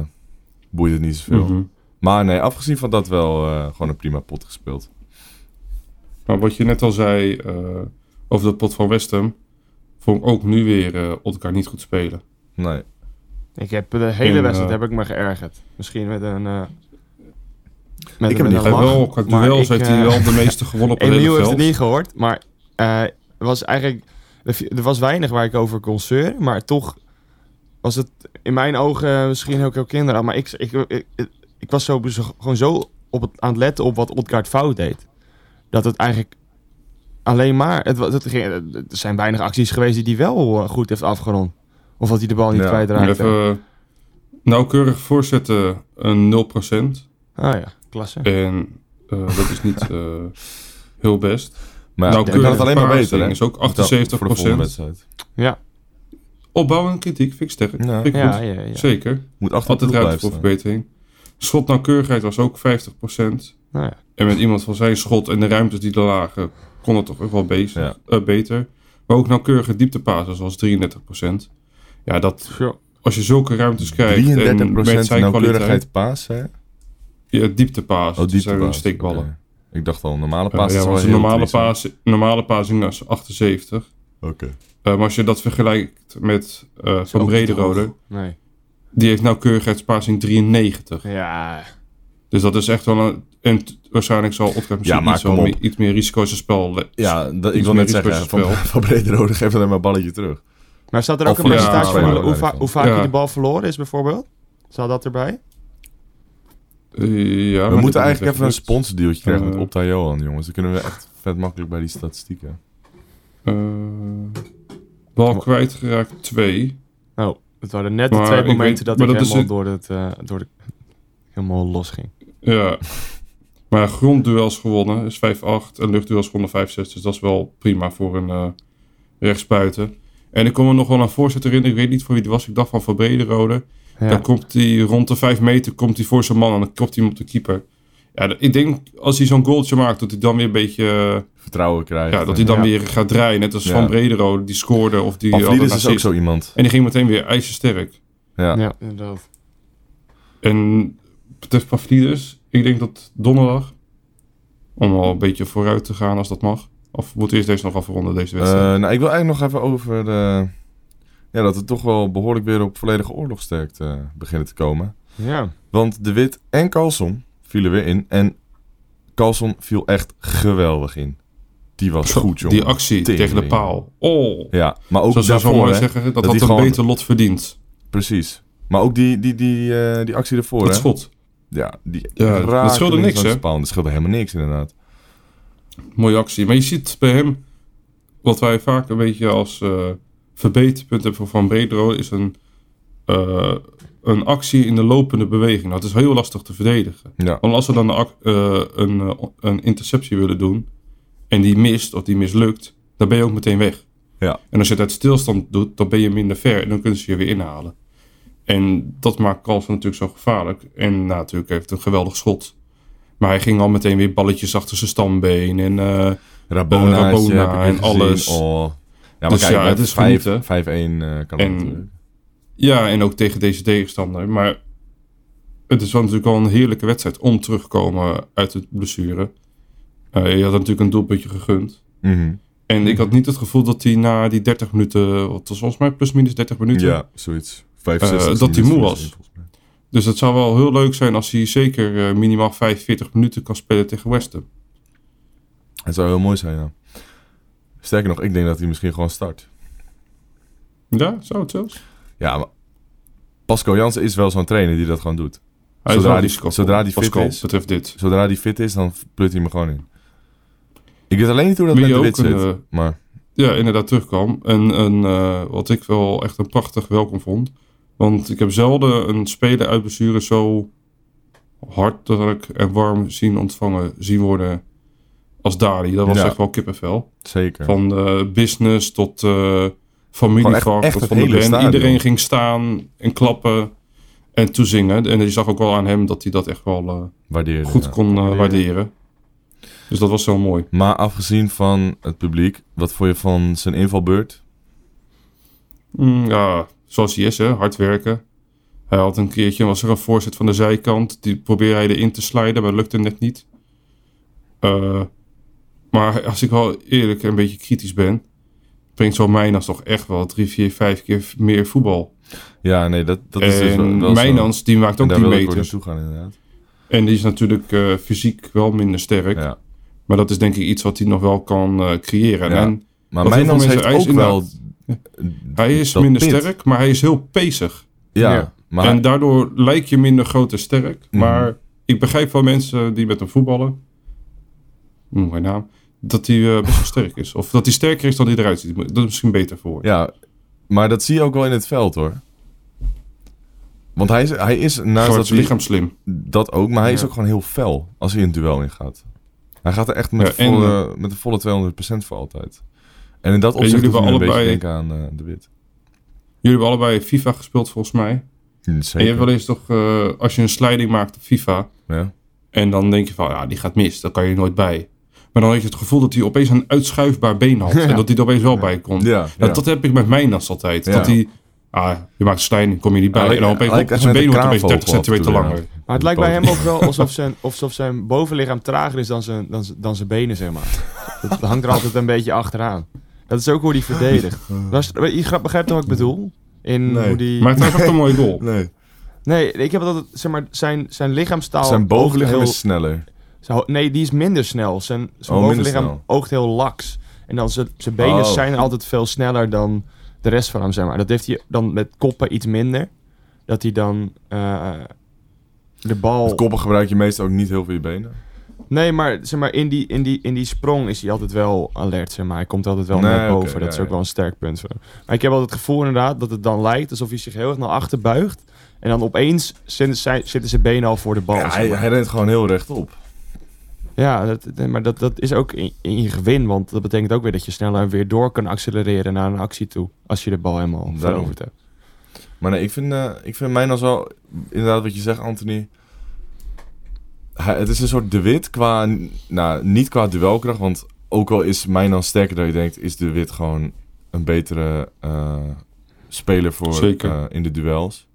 boeit het niet zoveel. Mhm. Maar nee, afgezien van dat wel eh, gewoon een prima pot gespeeld. Maar wat je net al zei eh, over dat pot van West Ham, vond ik ook nu weer eh elkaar niet goed spelen. Nee. Ik heb de hele En, wedstrijd heb ik me geërgerd. Misschien met een... eh met Ik heb het een niet lach. wel, qua duels heeft hij wel de meeste gewonnen op het (laughs) hele heeft het niet gehoord, maar was eigenlijk... Er was weinig waar ik over kon zeuren, maar toch was het in mijn ogen misschien ook heel kinderachtig. Maar ik, ik, ik, ik, was zo, gewoon zo op het, aan het letten op wat Odgaard fout deed. Dat het eigenlijk alleen maar... Het, het, ging- er zijn weinig acties geweest die hij wel eh, goed heeft afgerond. Of dat hij de bal niet Ja. kwijtraakte. Even nauwkeurig voorzetten een 0%. Ah ja, klasse. En eh, dat is niet (laughs) eh, heel best. Maar Nou, kan het alleen maar beter, hè? is ook Voor de volgende 78%. wedstrijd. Ja, Opbouw en kritiek vind ik sterk. Ja. Vind ik ja, goed. ja, ja. Zeker. Moet achter Altijd ruimte voor verbetering. Schotnauwkeurigheid was ook 50%. Nou ja. En met iemand van zijn schot en de ruimtes die er lagen, kon het toch ook wel bezig, Ja. eh, beter. Maar ook nauwkeurige dieptepases was 33%. Ja, dat, als je zulke ruimtes krijgt en 33% met zijn kwaliteit, nauwkeurigheid paas, hè? ja, dieptepases, Oh, die diepte zijn steekballen. Ik dacht al, normale paas ja, is wel was een normale, paas, normale passing is 78. Oké. Maar als je dat vergelijkt met eh Van Brederode. Nee. die heeft nauwkeurigheidspassing 93. Ja, Dus dat is echt wel een... En waarschijnlijk zal misschien maar iets, wel kom op. meer, iets meer risico in zijn spel... Ja, dat, ik wil net zeggen, risico's van, van Brederode geeft alleen maar een balletje terug. Maar staat er Of ook een voor- percentage ja, van ja, hoe, hoe, ja, va- ja. hoe vaak Ja. je de bal verloren is bijvoorbeeld? Staat dat erbij? Eh, ja, we moeten eigenlijk even een lukt. sponsordealtje krijgen met Eh. Opta Johan, jongens. Dan kunnen we echt vet makkelijk bij die statistieken. Eh, bal kwijtgeraakt 2. Oh, het waren net de twee momenten weet- dat ik dat helemaal door, het, eh, door de... Helemaal los ging. Ja. (laughs) Maar grondduels gewonnen is 5-8 en luchtduels gewonnen 5-6. Dus dat is wel prima voor een eh rechtsbuiten. En ik kom me nog wel een voorzet herinneren. Ik weet niet voor wie het was. Ik dacht van Van Brederode. Ja. Dan komt hij rond de 5 meter komt hij voor zijn man en dan kopt hij hem op de keeper. Ja, ik denk als hij zo'n goaltje maakt, dat hij dan weer een beetje... eh, Vertrouwen krijgen. Ja, dat hij dan Ja. weer gaat draaien. Net als Ja. Van Brederode, die scoorde of die... Pavlidis is ook zo iemand. En die ging meteen weer ijzersterk. Ja. Ja, inderdaad. En betreft Pavlidis, ik denk dat donderdag Om al een beetje vooruit te gaan als dat mag. Of moet eerst deze nog afronden, deze Eh, wedstrijd? nou, ik wil eigenlijk nog even over de, ja, dat we toch wel behoorlijk weer op volledige oorlogsterkte eh, beginnen te komen. Ja. Want De Wit en Carlson vielen weer in. En Carlson viel echt geweldig in. Die was Zo, goed, jongen. Die actie Tering. tegen de paal. Oh, Ja, maar ook zoals zo daarvoor, mooi zeggen, dat, Dat had een gewoon- beter lot verdient. Precies. Maar ook die, die, die, eh, die actie ervoor, Dat schot. Ja, die Ja, dat scheelde niks, hè? Dat scheelde helemaal niks, inderdaad. Mooie actie. Maar je ziet bij hem, wat wij vaak een beetje als eh verbeterpunt hebben Van Bredero, is een, eh, een actie in de lopende beweging. Nou, het is heel lastig te verdedigen. Ja. Want als we dan een, eh, een, eh, een interceptie willen doen en die mist of die mislukt, dan ben je ook meteen weg. Ja. En als je het uit stilstand doet, dan ben je minder ver en dan kunnen ze je weer inhalen. En dat maakt Carlsen natuurlijk zo gevaarlijk. En nou, natuurlijk heeft hij een geweldig schot. Maar hij ging al meteen weer balletjes achter zijn stambeen. En eh, Rabona, Rabona en alles. Oh. Ja, maar Dus kijk, ja, het is 5 genieten. 5-1 eh, kan En- dat. Ja, en ook tegen deze tegenstander. Maar het is wel natuurlijk wel een heerlijke wedstrijd om terug te komen uit het blessure. Eh, je had natuurlijk een doelpuntje gegund. Mhm. En ik had niet het gevoel dat hij na die 30 minuten, wat was volgens mij plus minus 30 minuten. Ja, zoiets. 65 Eh, dat hij moe was. Dus het zou wel heel leuk zijn als hij zeker eh, minimaal 45 minuten kan spelen tegen West Ham. Het zou heel mooi zijn, ja. Sterker nog, ik denk dat hij misschien gewoon start. Ja, zou het zelfs. Ja, maar Pascal Jansen is wel zo'n trainer die dat gewoon doet. Hij Zodra die- zodra die fit Pascal, is. betreft dit. Zodra hij fit is, dan pleurt hij me gewoon in. Ik weet alleen niet hoe dat Wie met zit. eh, maar ja, inderdaad terugkwam. En een, eh, wat ik wel echt een prachtig welkom vond. Want ik heb zelden een speler uit blessure zo hartelijk en warm zien ontvangen, zien worden als Dali. Dat was Ja. echt wel kippenvel. zeker. Van eh, business tot Echt- familievak echt het van de hele band. stadion. Iedereen ging staan en klappen en toezingen. En je zag ook wel aan hem dat hij dat echt wel eh, Waardeer goed kon eh, waarderen. Dus dat was heel mooi. Maar afgezien van het publiek, wat vond je van zijn invalbeurt? Mm, ja, zoals hij is, hè? hard werken. Hij had een keertje, was er een voorzet van de zijkant. Die probeerde hij erin te sliden, maar lukte net niet. Eh, maar als ik wel eerlijk en een beetje kritisch ben, brengt zo'n Mijnans toch echt wel drie, vier, vijf keer meer voetbal. Ja, nee, dat, dat is dus wel, wel zo. Mijnans, die maakt En ook daar die naartoe gaan, inderdaad. En die is natuurlijk eh, fysiek wel minder sterk. Ja. Maar dat is denk ik iets wat hij nog wel kan eh, creëren. Ja. En Maar Mijnans heeft hij is ook wel... hij is minder pit. sterk, maar hij is heel pezig. Ja, Ja. maar en daardoor lijk je minder groot en sterk. Mhm. Maar ik begrijp van mensen die met hem voetballen. Mijn naam. Dat hij eh, best wel sterk is. Of dat hij sterker is dan hij eruit ziet. Dat is misschien beter voor. Ja, maar dat zie je ook wel in het veld hoor. Want hij is, hij is naast dat lichaam slim. dat ook, maar hij is ook gewoon heel fel als hij een duel ingaat. Hij gaat er echt met, Ja, en, volle, met de volle 200% voor altijd. En in dat opzicht jullie hebben een beetje allebei- denken aan eh, de wit. Jullie hebben allebei FIFA gespeeld volgens mij. En je Zeker. hebt wel eens toch, eh, als je een sliding maakt op FIFA. Ja. En dan denk je van, ja, die gaat mis. Daar kan je nooit bij. Maar dan had je het gevoel dat hij opeens een uitschuifbaar been had. (laughs) En dat hij er opeens wel bij kon. Ja, Nou. Dat heb ik met Mijnas altijd. Ja. Dat hij, ah, je maakt sliding, kom je niet bij. Hij en dan opeens op zijn echt been met wordt een opeens 30 kraanvogel centimeter langer. Maar het lijkt bij hem ook wel alsof zijn, alsof zijn bovenlichaam trager is dan zijn, dan, dan zijn benen, zeg maar. Dat (laughs) hangt er altijd een beetje achteraan. Dat is ook hoe hij verdedigt. Was- Je begrijpt wat ik bedoel? In Nee. hoe die... Maar het was ook een mooie goal. Nee. Nee, ik heb altijd, zeg maar, zijn, zijn lichaamstaal... Zijn bovenlichaam is sneller. Nee, die is minder snel. Zijn, zijn Oh, bovenlichaam oogt heel laks. En dan zijn, zijn benen Oh. zijn altijd veel sneller dan de rest van hem, zeg maar. Dat heeft hij dan met koppen iets minder. Dat hij dan eh, de bal... Met koppen gebruik je meestal ook niet heel veel je benen. Nee, maar, zeg maar in, die, in, die, in die sprong is hij altijd wel alert, zeg maar. Hij komt altijd wel Nee, net boven. dat ja, is ook wel een sterk punt van hem. Maar ik heb altijd het gevoel inderdaad dat het dan lijkt alsof hij zich heel erg naar achter buigt. En dan opeens zitten, zijn- zitten zijn benen al voor de bal. Ja, zeg hij, hij rent gewoon heel rechtop. Ja, dat, maar dat, dat is ook in, in je gewin. Want dat betekent ook weer dat je sneller weer door kan accelereren naar een actie toe. Als je de bal helemaal Daarom. veroverd hebt. Maar nee, ik vind, eh ik vind mij nog wel... Inderdaad wat je zegt, Anthony. Hij, het is een soort de wit qua... Nou, niet qua duelkracht. Want ook al is mij dan sterker dan je denkt... Is de wit gewoon een betere eh, speler voor Zeker. eh, in de duels.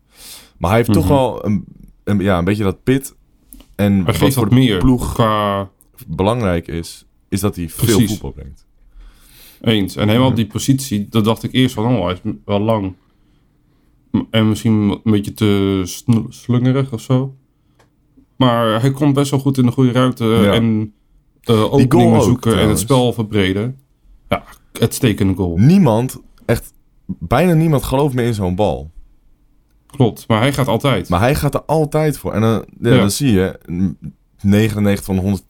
Maar hij heeft toch Mhm. wel een, een, ja, een beetje dat pit. En Hij wat geeft wat meer ploeg qua belangrijk is, is dat hij veel voetbal brengt. Eens. En helemaal die positie, dat dacht ik eerst van, oh, hij is wel lang. En misschien een beetje te slungerig of zo. Maar hij komt best wel goed in de goede ruimte Ja. en eh openingen ook, zoeken en het spel verbreden. Ja, uitstekende goal. Niemand, echt bijna niemand gelooft meer in zo'n bal. Klopt, maar hij gaat altijd. Maar hij gaat er altijd voor. En dan, ja, Ja. dan zie je, 99 van de 100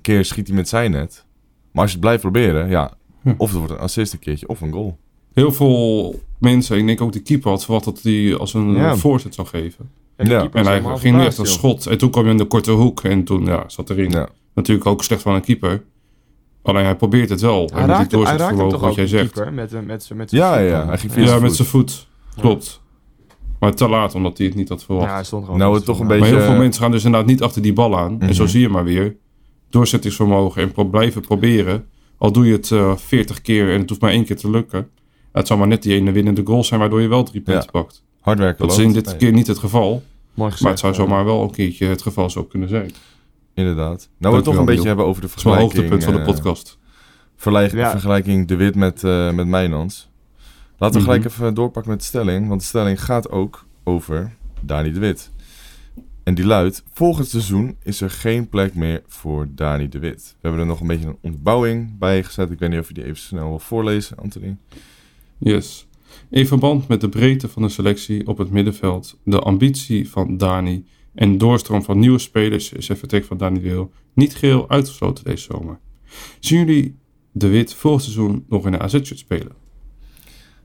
keer schiet hij met zijn net. Maar als je het blijft proberen, ja, Hm. of het wordt een assist een keertje, of een goal. Heel veel mensen, ik denk ook de keeper had verwacht dat hij als een Ja. voorzet zou geven. En Ja. hij ging nu echt een schot. En toen kwam hij in de korte hoek en toen ja, zat erin. Ja. Natuurlijk ook slecht van een keeper. Alleen hij probeert het wel. Hij en raakt, hij raakt toch wat ook, jij zegt. keeper, met, met, met, zijn- met zijn Ja, voet ja, hij ging via Ja, zijn met zijn voet. Klopt. Maar te laat, omdat hij het niet had verwacht. Ja, hij stond gewoon Nou, het toch een maar beetje- heel veel mensen gaan dus inderdaad niet achter die bal aan. En zo Mhm. zie je maar weer. Doorzettingsvermogen en pro- blijven proberen. Al doe je het 40 keer en het hoeft maar één keer te lukken. Het zou maar net die ene winnende goal zijn waardoor je wel drie punten pakt. Hard werken Dat is in dit Nee, keer niet het geval. Mooi Maar het zou ja. zomaar wel een keertje het geval zo kunnen zijn. Inderdaad. Nou, we het toch een beetje hebben over de is mijn vergelijking. hoogtepunt van de eh, podcast. vergelijk- Ja. Vergelijking De Wit met, eh met Mijnans. Laten we Mhm. gelijk even doorpakken met de stelling. Want de stelling gaat ook over Dani De Wit. En die luidt, volgend seizoen is er geen plek meer voor Dani De Wit. We hebben er nog een beetje een ontbouwing bij gezet. Ik weet niet of je die even snel wil voorlezen, Anthony. Yes. In verband met de breedte van de selectie op het middenveld, de ambitie van Dani en doorstroom van nieuwe spelers is het vertrek van Dani de Wil niet geheel uitgesloten deze zomer. Zien jullie de Wit volgend seizoen nog in de AZ-shirt spelen?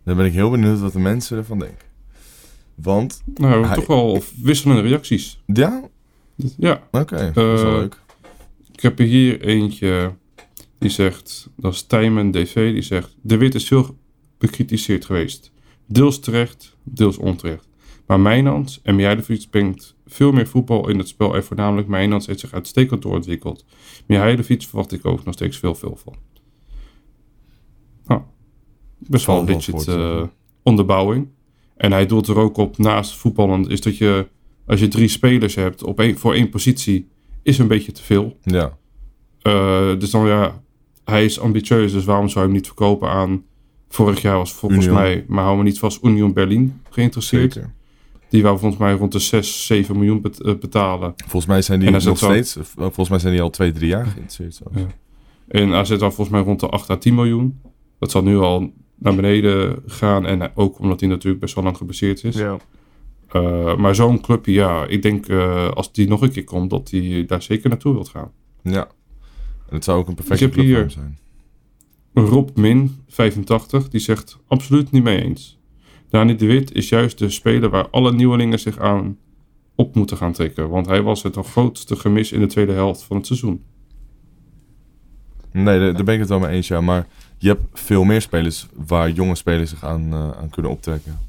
Dan ben ik heel benieuwd wat de mensen ervan denken. Want, Nou, Hij- toch wel wisselende reacties. ja, Ja, oké, dat is wel Eh, leuk. ik heb er hier eentje die zegt, dat is Tijmen DV, die zegt, de Wit is veel bekritiseerd geweest. Deels terecht, deels onterecht. Maar Mijnans en Mihailovic brengt veel meer voetbal in het spel en voornamelijk Mijnans heeft zich uitstekend doorontwikkeld. Mihailovic verwacht ik ook nog steeds veel, veel van. Best wel een legit eh, onderbouwing. En hij doelt er ook op naast voetballen is dat je, als je drie spelers hebt op één, voor één positie, is een beetje te veel. Ja, Eh, dus dan ja, hij is ambitieus, dus waarom zou je hem niet verkopen aan... Vorig jaar was volgens Union. mij, maar hou me niet vast, Union Berlin geïnteresseerd. zeker. Die wou volgens mij rond de 6, 7 miljoen eh, betalen. Volgens mij zijn die nog steeds, volgens mij zijn die al twee, drie jaar geïnteresseerd. Ja. En AZ wou volgens mij rond de 8 à 10 miljoen. Dat zal nu al naar beneden gaan. En ook omdat hij natuurlijk best wel lang gebaseerd is. Ja. Eh, maar zo'n clubje, ja, ik denk eh, als die nog een keer komt, dat hij daar zeker naartoe wilt gaan. Ja. En het zou ook een perfecte Ik heb club hier- zijn. Rob Min, 85, die zegt absoluut niet mee eens. Dani de Wit is juist de speler waar alle nieuwelingen zich aan op moeten gaan trekken. Want hij was het grootste gemis in de tweede helft van het seizoen. Nee, daar, daar ben ik het wel mee eens, ja. Maar je hebt veel meer spelers waar jonge spelers zich aan, eh, aan kunnen optrekken.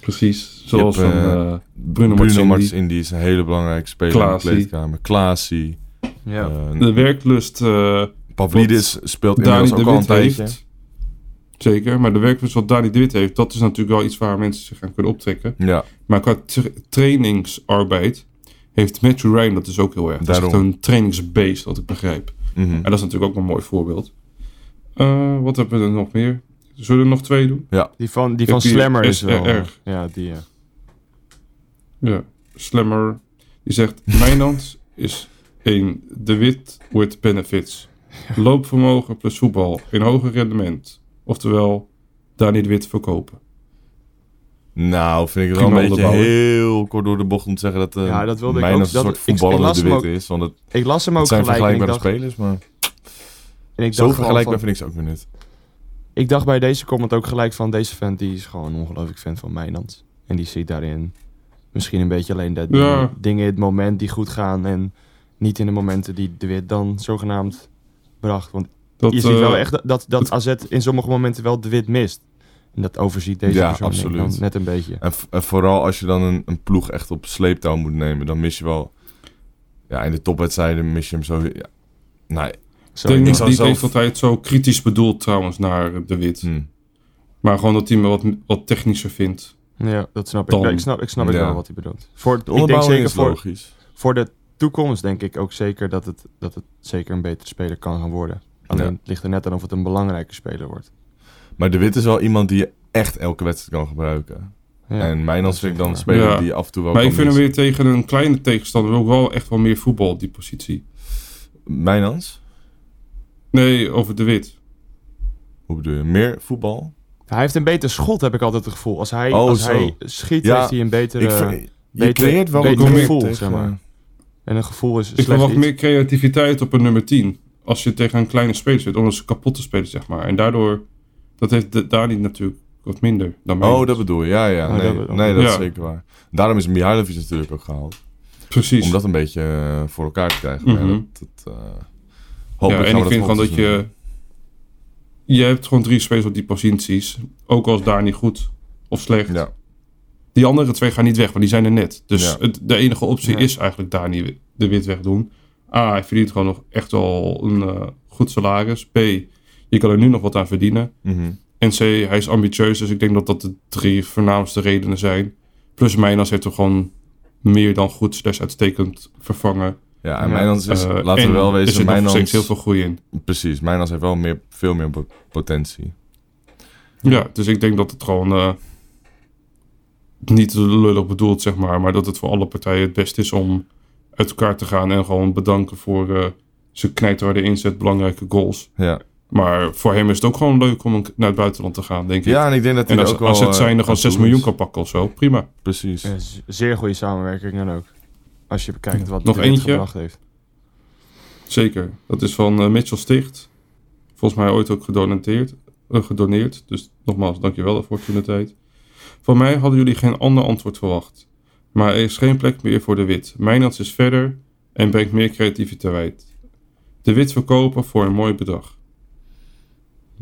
Precies. Zoals hebt, eh, eh, Bruno Bruno Martins. Indy is een hele belangrijke speler in Klaasie. de kleedkamer. Klaasie. Ja. De werklust uh, Pavlidis speelt inmiddels de ook al een tijdje. heeft. Zeker, maar de werklust wat Dani de Wit heeft, dat is natuurlijk wel iets waar mensen zich aan kunnen optrekken. Ja, Maar qua tra- trainingsarbeid heeft Matthew Ryan dat is ook heel erg. Dat is Daarom. echt een trainingsbeest, wat ik begrijp. mhm. En dat is natuurlijk ook een mooi voorbeeld. Eh, wat hebben we er nog meer? Zullen we er nog twee doen? Die van, die van Slammer is wel... Ja, die... ja. Ja. Slammer. Die zegt, (laughs) Mijnland is een de wit with benefits. Loopvermogen plus voetbal in hoger rendement. Oftewel, daar niet wit verkopen. Nou, vind ik het wel een beetje heel kort door de bocht om te zeggen dat uh, Ja, dat wilde ik Mijnans ook- een dat- soort ik- ik voetballende las de wit ook- is. Want het, Ik las hem ook het zijn gelijk vergelijkbare dacht, spelers, maar en ik zo vergelijkbaar vind ik ze ook weer niet. Ik dacht bij deze comment ook gelijk van deze vent die is gewoon een ongelooflijk fan van Mijnans. En die ziet daarin misschien een beetje alleen de Ja. dingen, in het moment die goed gaan en niet in de momenten die de Wit dan zogenaamd bracht. Want Dat, je ziet eh, wel echt dat, dat, dat AZ in sommige momenten wel de Wit mist. En dat overziet deze Ja, persoon absoluut. dan net een beetje. En, en vooral als je dan een, een ploeg echt op sleeptouw moet nemen, dan mis je wel... Ja, in de topwedstrijden mis je hem zo... Ja, nee. Ik denk niet zelf- eens dat hij het zo kritisch bedoelt trouwens naar de wit. Hm. Maar gewoon dat hij me wat, wat technischer vindt. ja, dat snap ik. Dan- Ja, ik snap, ik snap ik wel wat hij bedoelt. Voor, De ik denk onderbouwing zeker is voor, logisch. voor de toekomst denk ik ook zeker dat het, dat het zeker een betere speler kan gaan worden. Alleen Ja. het ligt er net aan of het een belangrijke speler wordt. Maar De Wit is wel iemand die je echt elke wedstrijd kan gebruiken. Ja, en Mijnans dat vind ik is dan een speler Ja. die af en toe wel Maar ik vind hem weer tegen een kleine tegenstander ook wel echt wel meer voetbal op die positie. Mijnans? Nee, over de wit. Hoe bedoel je? Meer voetbal? Hij heeft een beter schot, heb ik altijd het gevoel. Als hij, Oh, als zo. hij schiet, Ja, heeft hij een betere... ik vind, je beter- creëert wel beter wat meer gevoel, tegen- zeg maar. En een gevoel is Ik verwacht iets. meer creativiteit op een nummer 10. Als je tegen een kleine speler zit, om ze kapot te spelen, zeg maar. En daardoor, dat heeft de- Dani natuurlijk wat minder dan mij. Oh, dat bedoel je. Ja, ja. Oh, nee, dat- nee, dat is zeker waar. Daarom is Mihailovic natuurlijk ook gehaald. Precies. Om dat een beetje eh, voor elkaar te krijgen. Mhm. ja, dat, dat, ja, en gaan ik vind gewoon dat je... Je hebt gewoon drie spelers op die posities. Ook als daar niet goed of slecht. Ja. Die andere twee gaan niet weg, want die zijn er net. Dus Ja. het, de enige optie Ja. is eigenlijk daar niet de wit wegdoen. A, hij verdient gewoon nog echt wel een eh, goed salaris. B, je kan er nu nog wat aan verdienen. Mhm. En C, hij is ambitieus. Dus ik denk dat dat de drie voornaamste redenen zijn. Plus Mijnas heeft hem gewoon meer dan goed slash uitstekend vervangen. Ja, en Ja. Mijnans is, Eh, laten en we wel Er wezen, zit nog Mijnans... steeds heel veel groei in. Precies, Mijnans heeft wel meer, veel meer po- potentie. Ja, dus ik denk dat het gewoon eh, niet lullig bedoeld, zeg maar, maar dat het voor alle partijen het beste is om uit elkaar te gaan en gewoon bedanken voor eh zijn knijterharde inzet, belangrijke goals. Ja, Maar voor hem is het ook gewoon leuk om naar het buitenland te gaan, denk ik. ja en ik denk dat hij en er als, ook wel... als het zijn er aan gewoon 6 toe miljoen kan pakken of zo, prima. Precies. Ja, zeer goede samenwerking dan ook. Als je bekijkt wat Nog eentje? gebracht heeft. Zeker. Dat is van eh, Mitchell Sticht. Volgens mij ooit ook gedoneerd, eh, gedoneerd. Dus nogmaals, dankjewel daarvoor toen de tijd. Van mij hadden jullie geen ander antwoord verwacht. Maar er is geen plek meer voor de wit. Mijnans is verder en brengt meer creativiteit. De wit verkopen voor een mooi bedrag.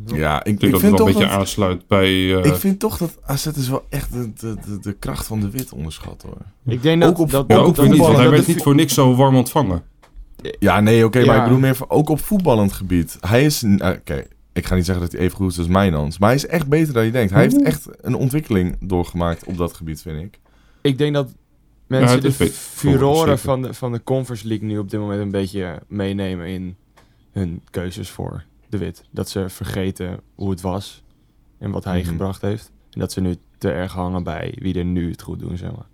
Ja, ik, Ik denk ik dat het vind wel een beetje dat... aansluit bij... eh, Ik vind toch dat AZ is wel echt de, de, de, de kracht van de wit onderschat hoor. Ik denk dat... Ook op- dat, ja, ook weer niet, want hij dat werd niet voor niks zo warm ontvangen. Ja, nee, oké, maar Ja. ik bedoel meer van, ook op voetballend gebied. Hij is, eh, oké, ik ga niet zeggen dat hij even goed is als Mijnans, maar hij is echt beter dan je denkt. Hij heeft echt een ontwikkeling doorgemaakt op dat gebied, vind ik. Ik denk dat mensen het de furoren van de, van de Conference League nu op dit moment een beetje meenemen in hun keuzes voor de wit. Dat ze vergeten hoe het was en wat hij Mhm. gebracht heeft. En dat ze nu te erg hangen bij wie er nu het goed doen, zeg maar.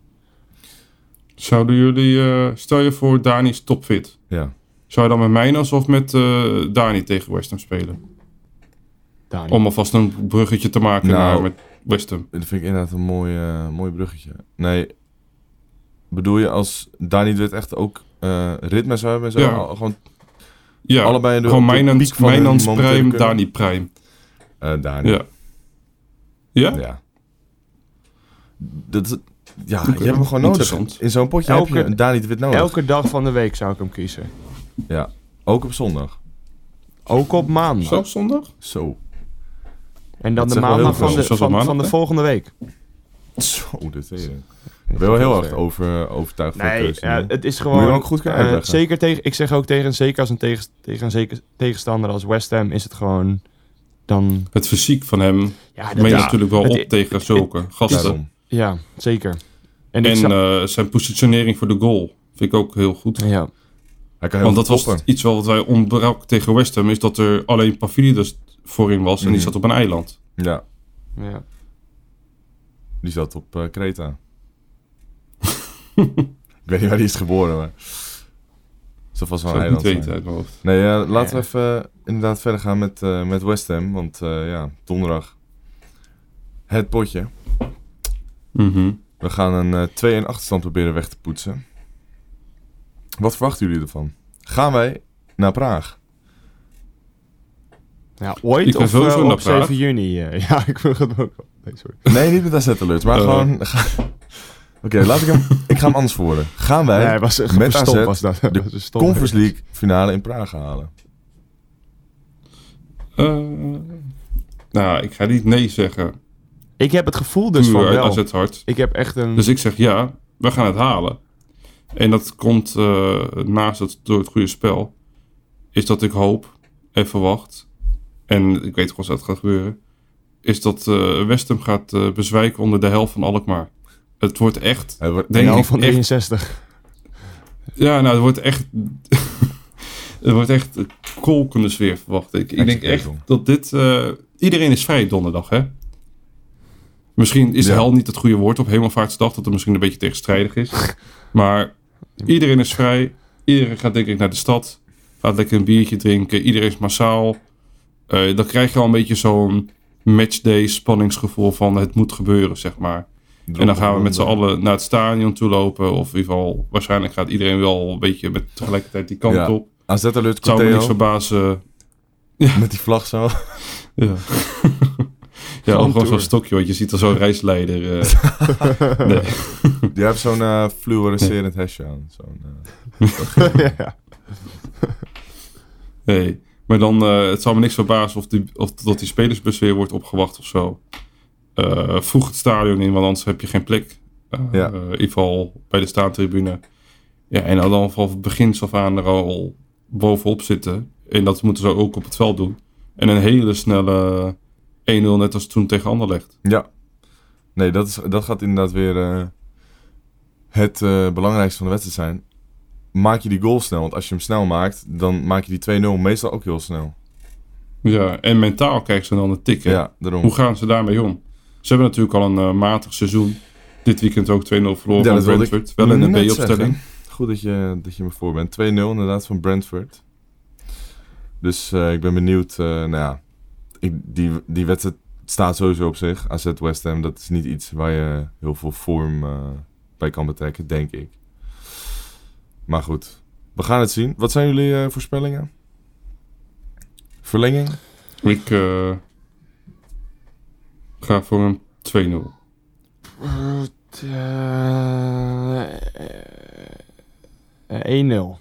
Zouden jullie... eh, stel je voor, Dani is topfit. Ja. Zou je dan met Mijnans of met eh Dani tegen West Ham spelen? Dani. Om alvast een bruggetje te maken Nou. naar met West Ham. Dat vind ik inderdaad een mooi, eh, mooi bruggetje. Nee, bedoel je als Dani dit echt ook eh, ritme zou hebben en zo? Ja. Al- Gewoon Ja, allebei de, gewoon Mijnans, piek van hun Mijnans Prime, kunnen? Dani Prime. Eh, Dani. Ja. Ja? Ja. Dat, is- ja, je hebt hem gewoon nodig. In zo'n potje Elke- heb je een Dani de Wit nodig. Elke dag van de week zou ik hem kiezen. Ja, ook op zondag. Ook op maandag. Zelfs zondag? Zo. En dan Dat de maandag van de, van, van de volgende week. Zo, dit is Ik ben wel heel erg over, overtuigd van de Nee, keuze. ja, het is Moet je gewoon... ook goed kunnen eh, zeker tegen, ik zeg ook tegen, zeker als een tegen, tegen een zeker, tegenstander als West Ham is het gewoon dan... Het fysiek van hem Ja, dat- meen je ja, natuurlijk wel het- op tegen zulke gasten. Ja zeker. En, ik En zou- eh, zijn positionering voor de goal vind ik ook heel goed. ja, Hij kan heel Want dat was iets wel wat wij ontbrak tegen West Ham. Is dat er alleen Pavlidis voorin was. En die Mhm. zat op een eiland. Ja, ja. die zat op eh, Kreta. (laughs) ik weet niet waar die is geboren, maar... Zo vast wel een ik niet eiland uit mijn hoofd. Nee, ja, laten Ja. we even eh, inderdaad verder gaan met, eh, met West Ham. Want eh, ja, donderdag. Het potje. Mhm. We gaan een eh 2-1 achterstand proberen weg te poetsen. Wat verwachten jullie ervan? Gaan wij naar Praag? ja ooit Ik of naar op 7 Praag. juni? eh, (laughs) ja, ik wil het ook wel. Nee, sorry. Nee, niet met AZ alerts, maar gewoon... (laughs) ga- Oké, laat ik hem... Ik ga hem anders verwoorden. Gaan wij Nee, was, met (laughs) AZ was dat. (laughs) de was. Conference League finale in Praag halen? Eh, nou, ik ga niet nee zeggen. Ik heb het gevoel dus Puur van uit wel. AZ hart. Ik heb echt een... Dus ik zeg ja, we gaan het halen. En dat komt eh, naast het door het goede spel. Is dat ik hoop en verwacht. En ik weet gewoon dat het gaat gebeuren. Is dat eh West Ham gaat eh, bezwijken onder de helft van Alkmaar. Het wordt echt, wordt- denk ik, van echt 63. Ja, nou, het wordt echt... (laughs) het wordt echt een kolkende sfeer, verwacht ik. Ik denk echt dat dit... eh, iedereen is vrij donderdag, hè? Misschien is Ja. hel niet het goede woord op Hemelvaartsdag, dat het misschien een beetje tegenstrijdig is. (laughs) Maar iedereen is vrij. Iedereen gaat denk ik naar de stad. Gaat lekker een biertje drinken. Iedereen is massaal. Eh, dan krijg je al een beetje zo'n matchday spanningsgevoel van het moet gebeuren, zeg maar. En dan gaan we met z'n allen naar het stadion toe lopen. Of in ieder geval, waarschijnlijk gaat iedereen wel een beetje met tegelijkertijd die kant op. Alert Het zou me niks verbazen. (laughs) met die vlag zo. Ja, (laughs) ja Gewoon zo'n stokje, want je ziet er zo'n reisleider. eh, (laughs) nee. Die heeft zo'n eh fluorescerend hesje aan. Zo'n, eh, ja. nee. Maar dan, het zou me niks verbazen of, die, of dat die spelersbus weer wordt opgewacht of zo. Eh, vroeg het stadion in, want anders heb je geen plek. Eh, Ja. eh, in ieder geval bij de staantribune. Ja, en dan van begins af aan er al bovenop zitten. En dat moeten ze ook op het veld doen. En een hele snelle 1-0 net als toen tegen Anderlecht. Ja. Nee, dat, is, dat gaat inderdaad weer het belangrijkste van de wedstrijd zijn. Maak je die goal snel. Want als je hem snel maakt, dan maak je die 2-0 meestal ook heel snel. Ja, en mentaal krijgen ze dan een tik. hè? Ja, daarom. Hoe gaan ze daarmee om? Ze hebben natuurlijk al een eh, matig seizoen. Dit weekend ook 2-0 verloren Ja, van Brentford. Wel in de net B-opstelling. Goed dat je, dat je me voor bent. 2-0 inderdaad van Brentford. Dus eh, ik ben benieuwd. eh, nou ja, ik, die, die wedstrijd staat sowieso op zich. AZ West Ham, dat is niet iets waar je heel veel vorm bij kan betrekken, denk ik. Maar goed, we gaan het zien. Wat zijn jullie voorspellingen? Verlenging? Ik ga voor een 2-0. Eh, eh, 1-0.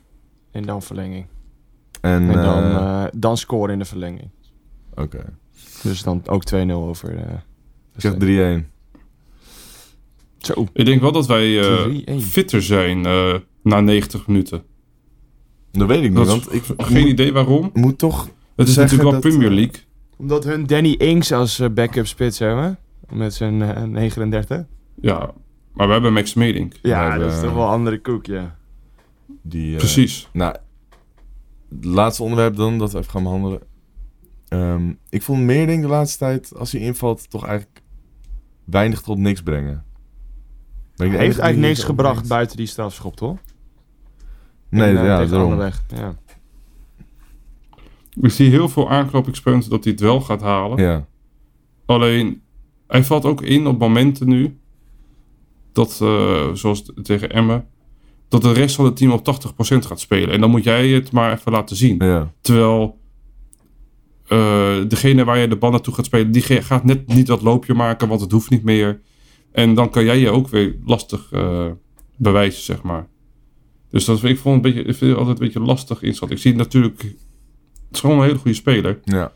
En dan verlenging. En, En dan, eh, eh, dan scoren in de verlenging. Oké. Dus dan ook 2-0 over. eh, Ik zeg 3-1. Zo. Ik denk wel dat wij eh, 3-1. fitter zijn eh, na 90 minuten. Dat weet ik niet, want ik geen moet, idee waarom. moet toch... Het is natuurlijk wel dat, Premier League. Omdat hun Danny Ings als eh, backup spits hebben. Met zijn eh, 39. Ja, maar we hebben Max Meding. Ja, dat is eh, toch wel een andere koek, ja. Die, eh, Precies. Nou, het laatste onderwerp dan, dat we even gaan behandelen. Ehm, ik vond Meerding de laatste tijd, als hij invalt, toch eigenlijk weinig tot niks brengen. Hij heeft eigenlijk niks gebracht buiten die strafschop, toch? Nee, En, eh, ja, tegen daarom. Ja. Ik zie heel veel aanknopingspunten dat hij het wel gaat halen. Ja, Alleen, hij valt ook in op momenten nu. Dat, eh, zoals tegen Emmen. Dat de rest van het team op 80% gaat spelen. En dan moet jij het maar even laten zien. ja, Terwijl eh, degene waar je de bal naartoe gaat spelen, die gaat net niet dat loopje maken, want het hoeft niet meer. En dan kan jij je ook weer lastig eh, bewijzen, zeg maar. Dus dat, ik vond het een beetje, ik vind het altijd een beetje lastig inschatten. Ik zie natuurlijk, is gewoon een hele goede speler. ja.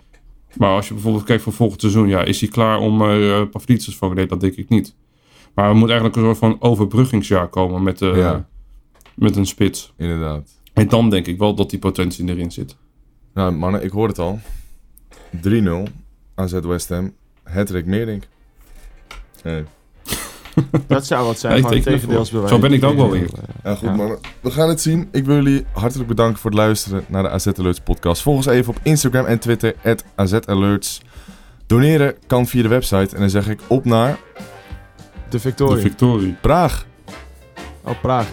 Maar als je bijvoorbeeld kijkt voor volgend seizoen, ja, is hij klaar om uh, Pavlidis vangen? Nee, dat denk ik niet. Maar er moet eigenlijk een soort van overbruggingsjaar komen met, eh, Ja. met een spits. inderdaad. En dan denk ik wel dat die potentie erin zit. Nou, mannen, ik hoor het al. 3-0 AZ West Ham. Hattrick Meerdink. Hey. (laughs) Dat zou wat zijn Ja, teken ervoor. tegendeelsbewijs. Zo ben ik dan ook wel weer. Ja, goed Ja. mannen. We gaan het zien. Ik wil jullie hartelijk bedanken voor het luisteren naar de AZ Alerts podcast. Volg ons even op Instagram en Twitter, at AZ Alerts. Doneren kan via de website. En dan zeg ik op naar De De Victorie. victorie. Praag. Oh, Praag.